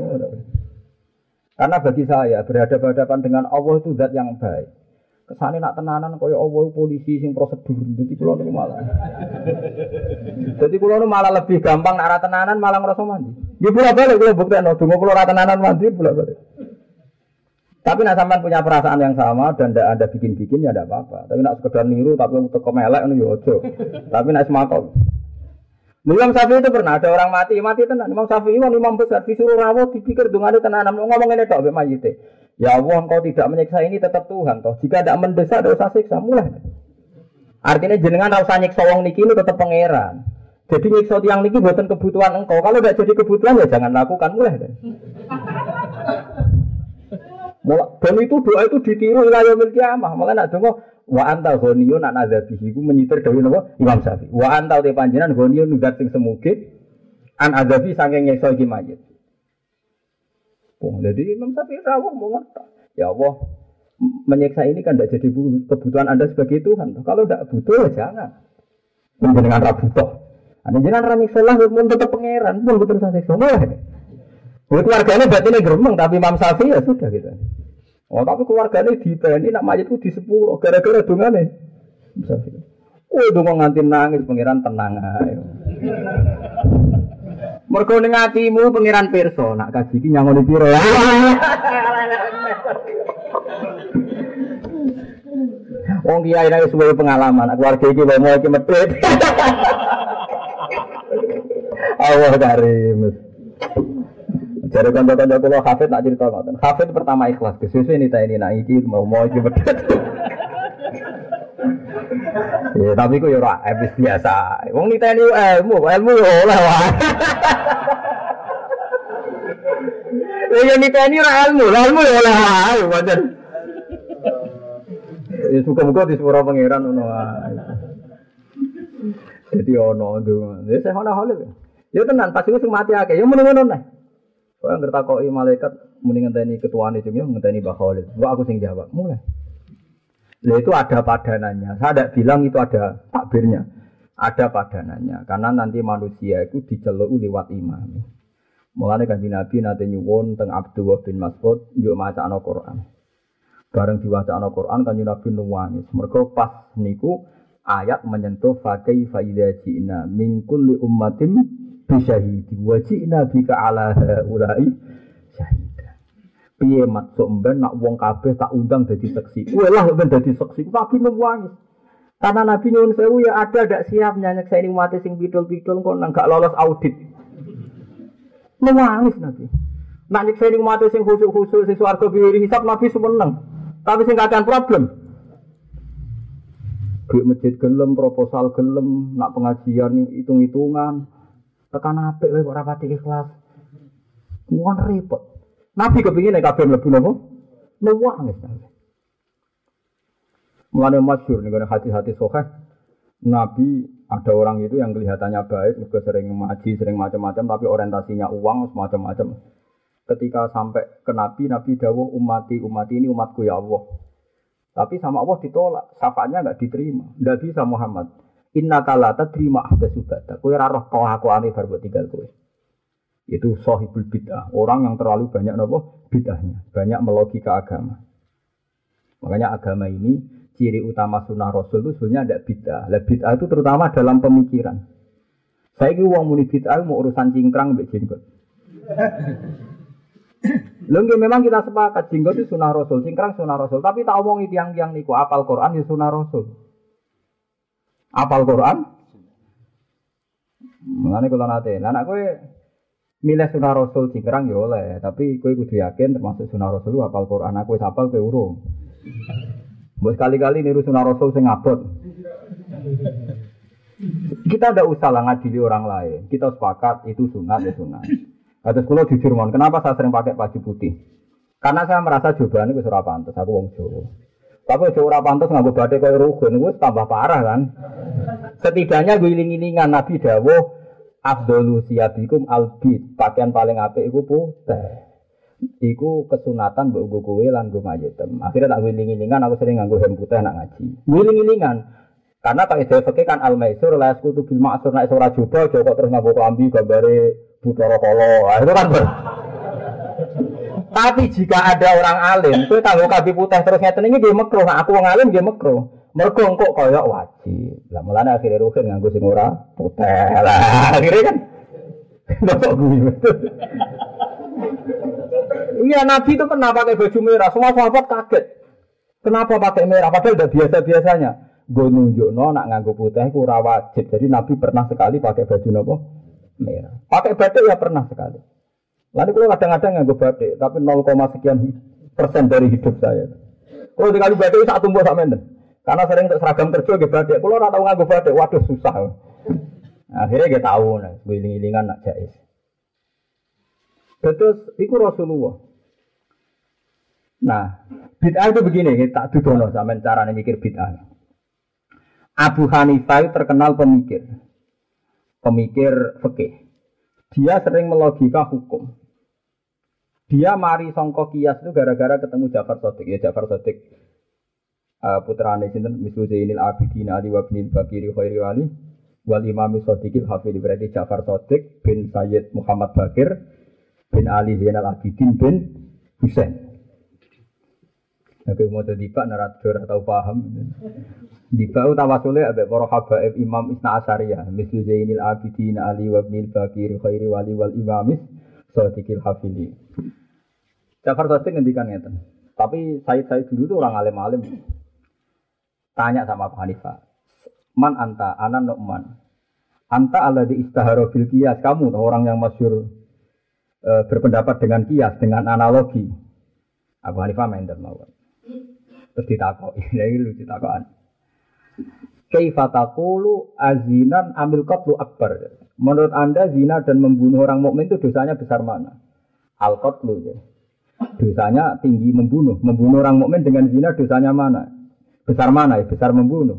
Karena bagi saya berhadapan-hadapan dengan Allah itu zat yang baik. Kesane nak tenanan kaya Allah polisi sing prosedur. Dadi kula niku malah. Dadi kula malah lebih gampang ra tenanan malah ngrasa mandi. Ya pula balik kula buktekno donga kula ra tenanan mandi pula balik. Tapi nak sampean punya perasaan yang sama dan tidak ada bikin-bikin ya tidak apa-apa. Tapi nak sekedar niru tapi untuk kemelek itu ya ojo. Tapi nak semakau. Imam Syafi'i itu pernah ada orang mati, mati tenan. Imam Syafi'i itu imam besar disuruh rawat dipikir dong ada tenan ngomong ini tok mbek mayite. Ya Allah engkau tidak menyiksa ini tetap Tuhan toh. Jika tidak mendesak tidak usah siksa mulai. Artinya jenengan usah nyiksa wong niki ini tetap pangeran. Jadi nyiksa tiang niki buatan kebutuhan engkau. Kalau tidak jadi kebutuhan ya jangan lakukan mulai. Dan itu doa itu ditiru wilayah yaumil kiamah. Malah nak dongo wa anta ghaniyun nak adzabihi iku menyitir dewe napa Imam Syafi'i. Wa anta te panjenengan ghaniyun zat sing semuge an adzabi saking nyekso iki mayit. Oh, jadi Imam Syafi'i rawuh mau. Ya Allah, menyiksa ini kan tidak jadi kebutuhan Anda sebagai Tuhan. Kalau tidak butuh ya jangan. Dengan rabu toh. Anda jangan rani salah pun tetap pangeran pun betul saya seksual. Buat keluarganya berarti ini geremeng, tapi Imam Syafi'i ya sudah gitu. Oh tapi keluarganya di ini nak mayat itu di sepuluh, gara-gara dungane. Syafi'i. Oh dong nganti nangis pangeran tenang ayo. Mergo ning atimu pangeran pirsa, nak kaji iki nyangoni piro. Wong kiai nek suwe pengalaman, keluarga iki mau iki. Allah karim. Jadi kanca-kanca kula hafid nak cerita ngoten. Hafid pertama ikhlas, kesusu ini tak ini nak iki mau mau iki bedet. Ya, tapi ku ya ora habis biasa. Wong niteni ilmu, ilmu ya oleh wae. Ya niteni ora ilmu, ilmu ya oleh wae, pancen. Ya suka-suka di sepura pangeran ngono wae. Jadi ono ndonga. Ya saya ono hale. Ya tenan pas iku sing mati akeh, ya muni-muni Kau yang ngertakoi malaikat mending ngenteni ketua ini cuma ngenteni Mbak Khalid. Enggak aku sing jawab. Mulai. Nah itu ada padanannya. Saya tidak bilang itu ada takbirnya. Ada padanannya. Karena nanti manusia itu diceluk lewat imam. Mulane kan Nabi nanti nyuwun teng Abdullah bin Mas'ud yuk maca ana Quran. Bareng diwaca ana Quran kan Nabi nuwangis. Mergo pas niku ayat menyentuh fakai faida jina min kulli ummatin bisyahidi wa ji'na bika ala ulai syahida. Piye maksud mben nak wong kabeh tak undang dadi saksi? Kowe lah ben dadi saksi. Tapi nangis karena Nabi nyuwun sewu ya ada gak siap nyanyi saya ini mati sing pidul-pidul kok nang gak lolos audit. Nangis Nabi. Nak nyek saya mati sing khusyuk-khusyuk sing swarga biri hisab Nabi seneng tapi sing kakek problem. Duit masjid gelem, proposal gelem, nak pengajian hitung-hitungan, tekan apik kowe kok rapati ikhlas. Wong repot. Nabi kepingin nek kabeh mlebu napa? Nuwangis. Mulane masyhur nih hati-hati sokeh. Nabi ada orang itu yang kelihatannya baik, juga sering ngaji, sering macam-macam, tapi orientasinya uang, semacam-macam. Ketika sampai ke Nabi, Nabi dawuh umati, umati ini umatku ya Allah. Tapi sama Allah ditolak, syafaatnya nggak diterima. Nggak bisa Muhammad. Inna kala terima ada subata. Kue raro kau aku aneh baru tinggal kue. Itu sohibul bid'ah. Orang yang terlalu banyak nopo bid'ahnya. Banyak melogika agama. Makanya agama ini ciri utama sunnah rasul itu sebenarnya ada bid'ah. Lah bid'ah itu terutama dalam pemikiran. Saya kira uang muni bid'ah mau urusan cingkrang mbek jenggot. Lengge memang kita sepakat jenggot itu sunnah rasul, cingkrang sunnah rasul. Tapi tak omong itu yang yang niku apal Quran ya sunnah rasul. Apal Quran? Mengenai kalau nanti, anak gue milih sunnah Rasul cingkrang ya oleh, tapi gue kudu yakin termasuk sunnah Rasul apal Quran. Aku apal ke urung. Buat sekali-kali niru sunnah Rasul sing ngabot. Kita ada usah lah ngadili orang lain. Kita sepakat itu sunat ya sunat. Atas kulo jujur mon, kenapa saya sering pakai baju putih? Karena saya merasa jawabannya gue surah pantas, aku wong Jawa. Tapi ojo ora pantes nganggo batik kaya rugen wis tambah parah kan. Setidaknya gue iling-ilingan Nabi dawuh afdalu siyabikum albit. Pakaian paling apik iku putih. Iku kesunatan mbok nggo kowe lan nggo mayetem. Akhirnya tak wiling-wilingan aku sering nganggo hem putih nak ngaji. Wiling-wilingan. Karena Pak Ida Fakih kan al-maisur la yaskutu bil ma'sur nek ora coba kok terus nganggo klambi gambare Buthara Kala. Nah, itu kan tapi jika ada orang alim, itu tanggung kabi putih terus ngeten ini dia mekro. Nah, aku orang alim dia mekro. Mergo kok kaya wajib. Lah mulane akhirnya rugen nganggo sing ora putih. Lah akhirnya kan Bapak gue Iya Nabi itu pernah pakai baju merah. Semua sahabat kaget. Kenapa pakai merah? Padahal udah biasa-biasanya. Gue nunjuk no, nak nganggo putih itu wajib. Jadi Nabi pernah sekali pakai baju nopo merah. Pakai batik ya pernah sekali. Lalu kalau kadang-kadang nganggo batik, tapi 0, sekian persen dari hidup saya. Kalau dikali batik satu tumbuh sama Karena sering seragam kerja gitu batik. Kalau orang tahu nganggo batik, waduh susah. Akhirnya dia tahu, nah, iling-ilingan nak jais. Terus itu Rasulullah. Nah, bid'ah itu begini, tak dudono sama cara mikir bid'ah. Abu Hanifah itu terkenal pemikir, pemikir fikih. Dia sering melogika hukum. Dia mari songkok kias itu gara-gara ketemu Jafar Sodik. Ya Jafar Sodik uh, putra sinten mislu Zainil Abidin Ali wa bin Bakiri Khairi Wali wal Imam Sodikil Hafidh berarti Jafar Sodik bin Sayyid Muhammad Bakir bin Ali Zainal Abidin bin Husain. Tapi mau jadi pak narator atau paham. Di bau tawasule ada para habaib Imam Isna Asyariyah, mislu Zainil Abidin Ali wa bin Khairi Wali wal Imamis Sadiqil Hafili. Jafar Sadiq ngendikan ngeten. Tapi saya saya dulu tuh orang alim-alim. Tanya sama Abu Hanifah. Man anta, anan Nu'man. Anta ala di istahara bil kias. Kamu orang yang masyur e, berpendapat dengan kias, dengan analogi. Abu Hanifah main mawar. Terus ditakok, ini lucu takokan. Azinan amil qatlu akbar. Menurut Anda zina dan membunuh orang mukmin itu dosanya besar mana? Al qatlu ya. Dosanya tinggi membunuh. Membunuh orang mukmin dengan zina dosanya mana? Besar mana ya? Besar membunuh.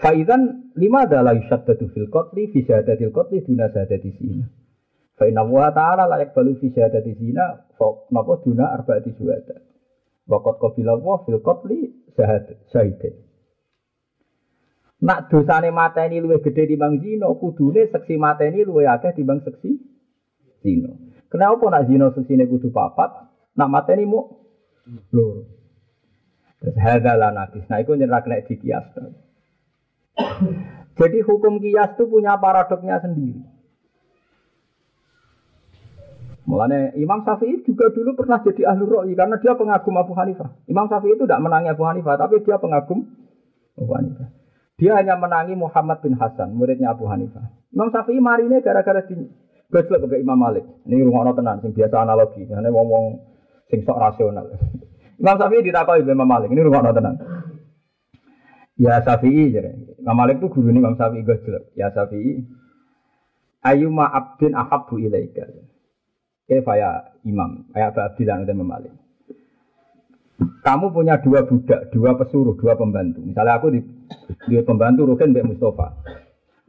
Faidan lima adalah yusaddatu fil qatli fi syahadatil qatli duna syahadati zina. Fa inna wa ta'ala la yakbalu fi syahadati zina fa napa duna arba'ati syuhada. Waqat qabila wa fil qatli syahad syahid. Nak dosane mateni luwih gedhe timbang zina, kudune seksi mateni luwih akeh timbang seksi zina. Kenapa nak zina seksine kudu papat, nak mateni mu loro. Terus hadza la. Nah iku nyerak nek dikias. Jadi hukum kias itu punya paradoknya sendiri. Mulanya Imam Syafi'i juga dulu pernah jadi ahli ro'i karena dia pengagum Abu Hanifah. Imam Syafi'i itu tidak menangi Abu Hanifah, tapi dia pengagum Abu Hanifah. Dia hanya menangi Muhammad bin Hasan, muridnya Abu Hanifah. Imam Syafi'i mari ini gara-gara di gojlok ke Imam Malik. Ini rumah tenan, sing biasa analogi. Ini ngomong sing sok rasional. Imam Syafi'i ditakoi Imam Malik. Ini rumah tenan. Ya Syafi'i, jadi. Imam Malik itu guru ini Imam Syafi'i gojlok. Ya Syafi'i, Ayuma abdin ahabbu ilaika. Kefa ya imam, kayak Abu Abdillah itu memalik. Kamu punya dua budak, dua pesuruh, dua pembantu. Misalnya aku di, di pembantu Rukin Mbak Mustafa.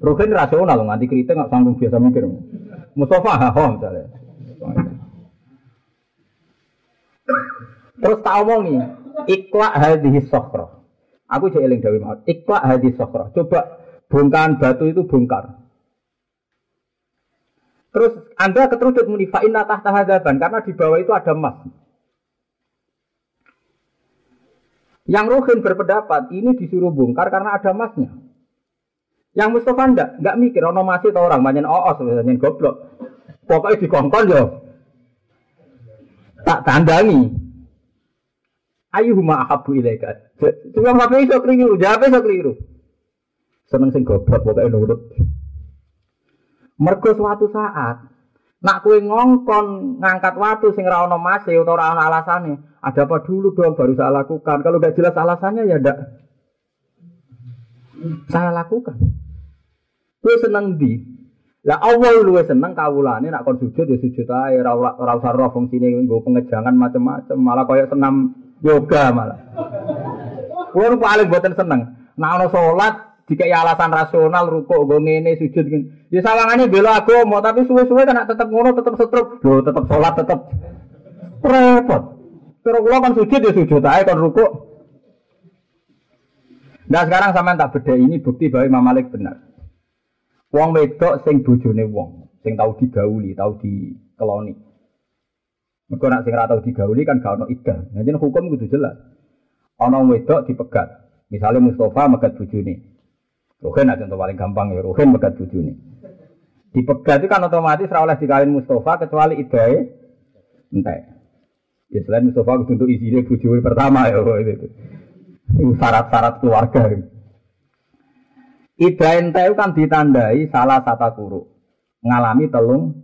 Rukin rasional, nganti kritik nggak sanggup biasa mikir. Mustafa haho misalnya. Terus tak omongi, ikhlas hadis sokro. Aku jadi eling dawi mau. Ikhlas hadis sokro. Coba bongkahan batu itu bongkar. Terus Anda keteruduk muni fa'inna tahta karena di bawah itu ada emas. Yang Rohin berpendapat ini disuruh bongkar karena ada emasnya. Yang Mustafa enggak, enggak mikir ono masih tau orang banyak oos biasanya goblok. Pokoknya dikongkon yo. Tak tandangi. Ayuhuma ahabu ilaika. Cuma apa iso keliru, jawab iso keliru. Seneng sing goblok pokoknya nurut. Mergo suatu saat nak kue ngongkon ngangkat waktu sing ra ono mase utawa ora ono alasane, ada apa dulu dong baru saya lakukan. Kalau udah jelas alasannya ya ndak saya lakukan. Kue seneng di. Lah Allah luwe seneng kawulane nak kon sujud ya sujud ae ora ora usah roh fungsine nggo pengejangan macam-macam, malah koyo senam yoga malah. Kulo paling boten seneng. Nak ono salat jika ya alasan rasional rukuk gue ngene sujud gini. Ya sawangannya bela mau tapi suwe-suwe kan tetap ngono tetap setruk. Loh tetap sholat tetap repot. Terus kalau kan sujud ya sujud aja kan rukuk. Nah sekarang sama tak beda ini bukti bahwa Imam Malik benar. Wong wedok sing bojone wong, sing tahu digauli, tahu dikeloni. Mergo nak sing ora tau digauli kan gak ono idah. Jadi hukum kudu jelas. Ono wedok dipegat. Misalnya Mustafa megat bojone. Ruhin aja contoh paling gampang ya, Ruhin megat ini. Dipegat itu kan otomatis ora oleh dikawin Mustafa kecuali idai entek. Ya selain Mustafa untuk isinya bujur pertama ya itu. Syarat-syarat keluarga. Ida ente kan ditandai salah satu guru ngalami telung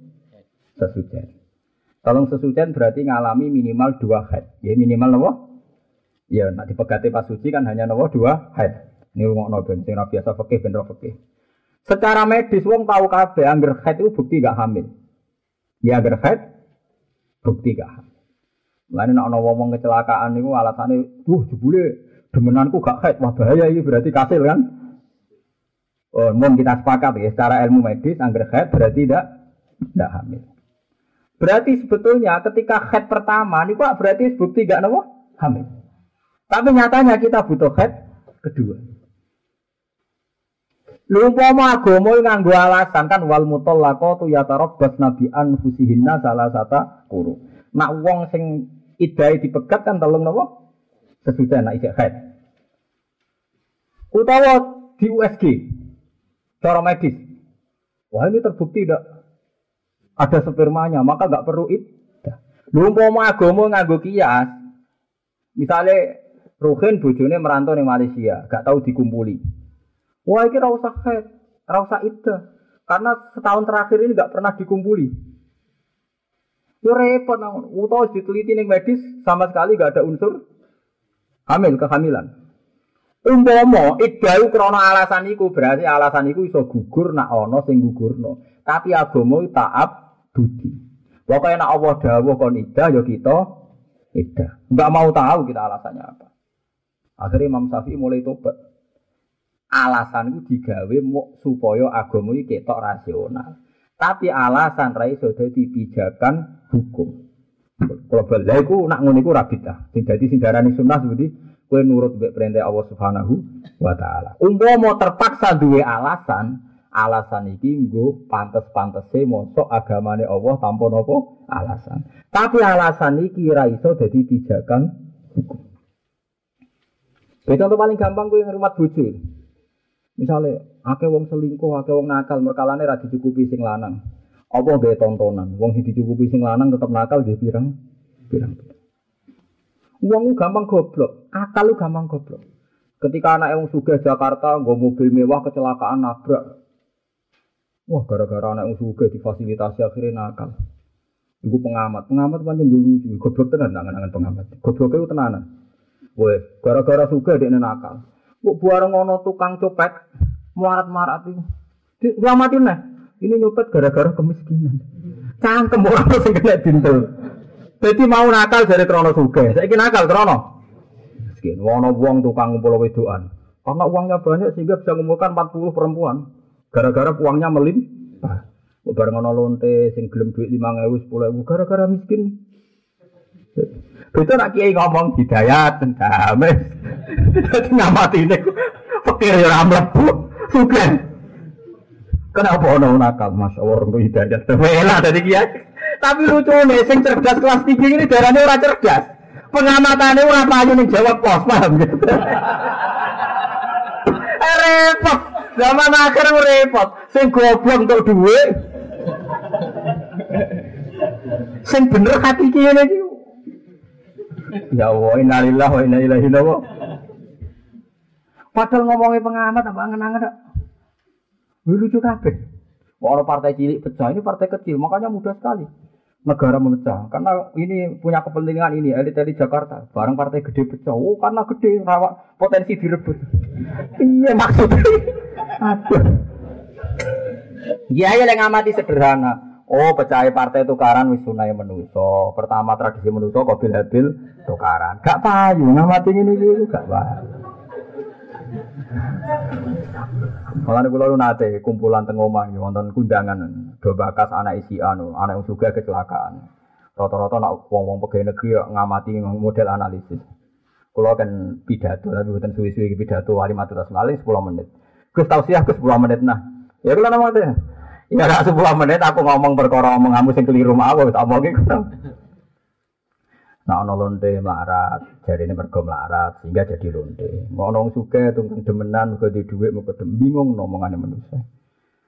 sesujen. Telung sesujen berarti ngalami minimal dua head. Ya minimal nopo? Ya nak dipegati pas suci kan hanya nopo dua head. Ini rumah nopo sing biasa fakih ben fakih. Secara medis wong tahu kabeh angger head itu bukti gak hamil. Ya angger head bukti gak hamil. Lain nak ono wong kecelakaan niku alasane, "Duh, jebule demenanku gak haid." Wah, bahaya ini berarti kasil kan? Oh, mau kita sepakat ya, secara ilmu medis angger haid berarti tidak tidak hamil. Berarti sebetulnya ketika haid pertama niku berarti bukti gak nopo hamil. Tapi nyatanya kita butuh haid kedua. Lu umpama agama nganggo alasan kan wal mutallaqatu yatarabbas nabi anfusihinna salah satu kuru. Nak wong sing idai dipegat kan tolong nopo sesudah nak ijek haid. Utawa di USG, cara medis. Wah ini terbukti tidak ada spermanya, maka nggak perlu itu. Lu mau agama nganggo kias. Misalnya Ruhin bojone merantau di Malaysia, gak tahu dikumpuli. Wah ini rasa haid, rasa itu. Karena setahun terakhir ini gak pernah dikumpuli. Yo repot utawa diteliti ning medis sama sekali gak ada unsur hamil kehamilan. Umpama iddahu krana alasan iku berarti alasan iku iso gugur nak ana sing gugurno. Tapi agama taat budi. Pokoknya nak Allah dawuh kon iddah ya kita iddah. Enggak mau tahu kita alasannya apa. Akhirnya Imam Syafi'i mulai tobat. Alasan itu digawe supaya agama iki ketok rasional. Tapi alasan ra iso dadi pijakan hukum. Kalau balik nak ngono iku ra bidah. Sing dadi sunnah seperti kowe nurut mbek perintah Allah Subhanahu wa taala. Umpama terpaksa duwe alasan, alasan iki nggo pantes-pantese mosok agamane Allah tanpa nopo alasan. Tapi alasan iki ra iso dadi pijakan hukum. Contoh paling gampang kowe ngrumat bojo. Misalnya, akeh wong selingkuh, akeh wong nakal, merkalane ra dicukupi sing lanang. Apa gawe tontonan? Wong dicukupi sing lanang tetep nakal nggih pirang? Pirang. Wong gampang goblok, akal lu gampang goblok. Ketika anak yang suga Jakarta, gue mobil mewah kecelakaan nabrak. Wah, gara-gara anak yang suga difasilitasi akhirnya nakal. Iku pengamat, pengamat pancen yo lucu, goblok tenan nangan-nangan pengamat. Goblok itu tenanan. Weh, gara-gara suga dia nakal. Kok buareng ngono tukang copet, marat-marat itu. Selamatin nah. Ini nyopet gara-gara kemiskinan. Cangkem orang sing kena dintel. Jadi mau nakal dari krono suge. Saya nakal krono. Miskin. Wono buang tukang ngumpul wedoan. Karena uangnya banyak sehingga bisa mengumpulkan 40 perempuan. Gara-gara uangnya melim. Bareng ngono lonte sing gelem duit 5000 10000 gara-gara miskin. Itu nak kiai ngomong hidayat damai. Dadi ngamati ini pikir ya ora mlebu. Sugih. Kenapa ono nakal Mas orang tuh hidayat. Wela dari kiai. Tapi lucu nih, sing cerdas kelas tinggi ini darahnya ora cerdas. Pengamatannya ora payu ning jawab pos, paham gitu. eh, repot. Zaman akhir repot. Sing goblok untuk duit. Sing bener hati kiai iki. Ya Allah, innalillah wa inna ilaihi raji'un. Padahal ngomongin pengamat apa angen-angen? Lucu kabeh. Orang partai cilik pecah ini partai kecil, makanya mudah sekali negara memecah. Karena ini punya kepentingan ini elit-elit Jakarta. Barang partai gede pecah, oh karena gede rawa potensi direbut. iya maksudnya. Aduh. Ya ya yang amati sederhana. Oh, percaya partai tukaran wis sunai menuso. Pertama tradisi menuso kobil habil tukaran. Gak payu ngamati ini ini gak payu. Malah kula nate kumpulan teng omah wonten kundangan do bakas anak isi anu, anak juga kecelakaan. Rata-rata nak wong-wong pegawai negeri ngamati model analisis. Kulo kan pidato tapi bukan suwi-suwi pidato wali matu tas malih 10 menit. Gus tausiah Gus 10 menit nah. Ya kula nama. Ya gak 10 menit aku ngomong perkara omong kamu sing keliru mau tak omongin. Nah, ono lonte melarat, jadi ini mergo melarat sehingga jadi lonte. Mau nong suka tunggang demenan, muka di duit, muka dem bingung ngomongannya manusia.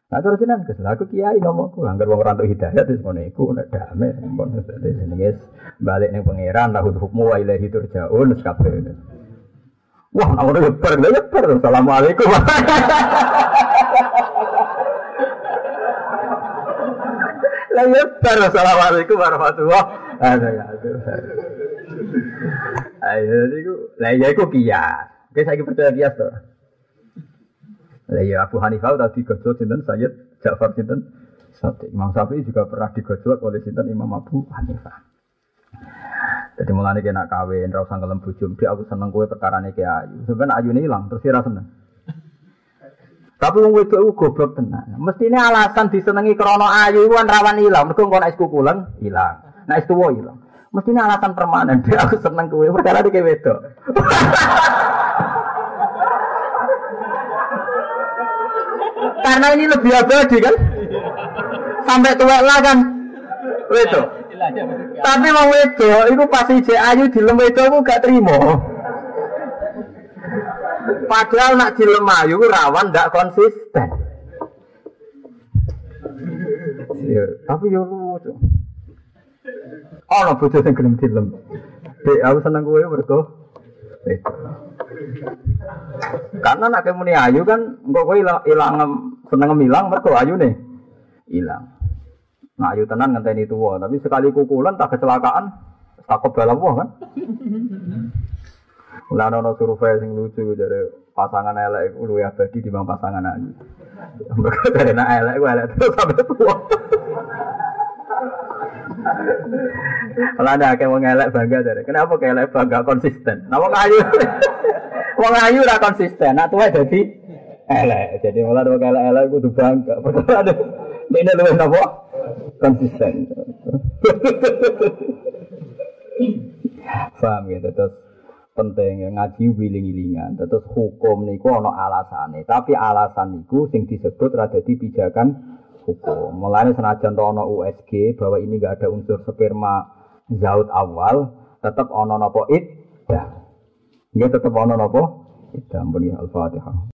Nah terus jenengan Gus, aku kiai ngomongku anggar wong ora entuk hidayah terus ngono iku nek damai pun jenenge balik ning pangeran lahu hukmu wa ilaihi turja'un kabeh. Wah, nak ngono yebar, lha yebar. Assalamualaikum. Lah yebar. Assalamualaikum warahmatullahi wabarakatuh. Ayo niku, lah ya iku kias. Oke, saiki percaya kias to. Lah ya Abu Hanifah tadi digojlok sinten Sayyid Ja'far sinten Sati. Imam Syafi'i juga pernah digojlok oleh sinten Imam Abu Hanifah. Jadi mulane kena kawin, ra usah ngelem bojo. Dia aku seneng kowe perkarane ki ayu. Sampeyan ayune ilang terus ora seneng. Tapi wong wedok iku goblok tenan. Mestine alasan disenengi krana ayu iku kan rawan ilang. Mergo engko nek kukulen ilang. Nek tuwa ilang. Mestine alasan permanen. Dia aku seneng kowe perkara iki wedok. Karena ini lebih abadi kan? Sampai tua lah kan? Wedok. Tapi mau wedok, itu pasti cek ayu di lem wedok aku gak terima. Padahal nak di ayu rawan gak konsisten. Ya, tapi yo lucu. No, bojo sing gelem dilem. Dek, aku seneng kowe mergo wedok. Karena nak muni ayu kan engko kowe ilang seneng milang mergo ayune ilang. Nah ayu tenan ngenteni tuwa, tapi sekali kukulan tak kecelakaan tak kebal apa kan. Lah ono survei sing lucu dari pasangan elek iku luwih abadi dibanding pasangan ayu. Mergo dari nak elek iku elek terus sampai tua. Kalau ada kayak wong elek bangga dari, kenapa kayak bangga konsisten? Nah wong ayu, wong ayu ora konsisten. Nah tua jadi elek. Jadi malah wong elek elek kudu bangga. Padahal ada ini luwih napa? Konsisten. Paham ya, terus penting ya ngaji wiling-wilingan. Terus hukum niku ana alasane, tapi alasan niku sing disebut rada di pijakan hukum. Mulanya senajan ono USG bahwa ini enggak ada unsur sperma zaut awal, tetap ono nopo id, ya. Nggih tetap ono nopo? Iddah, Al-Fatihah.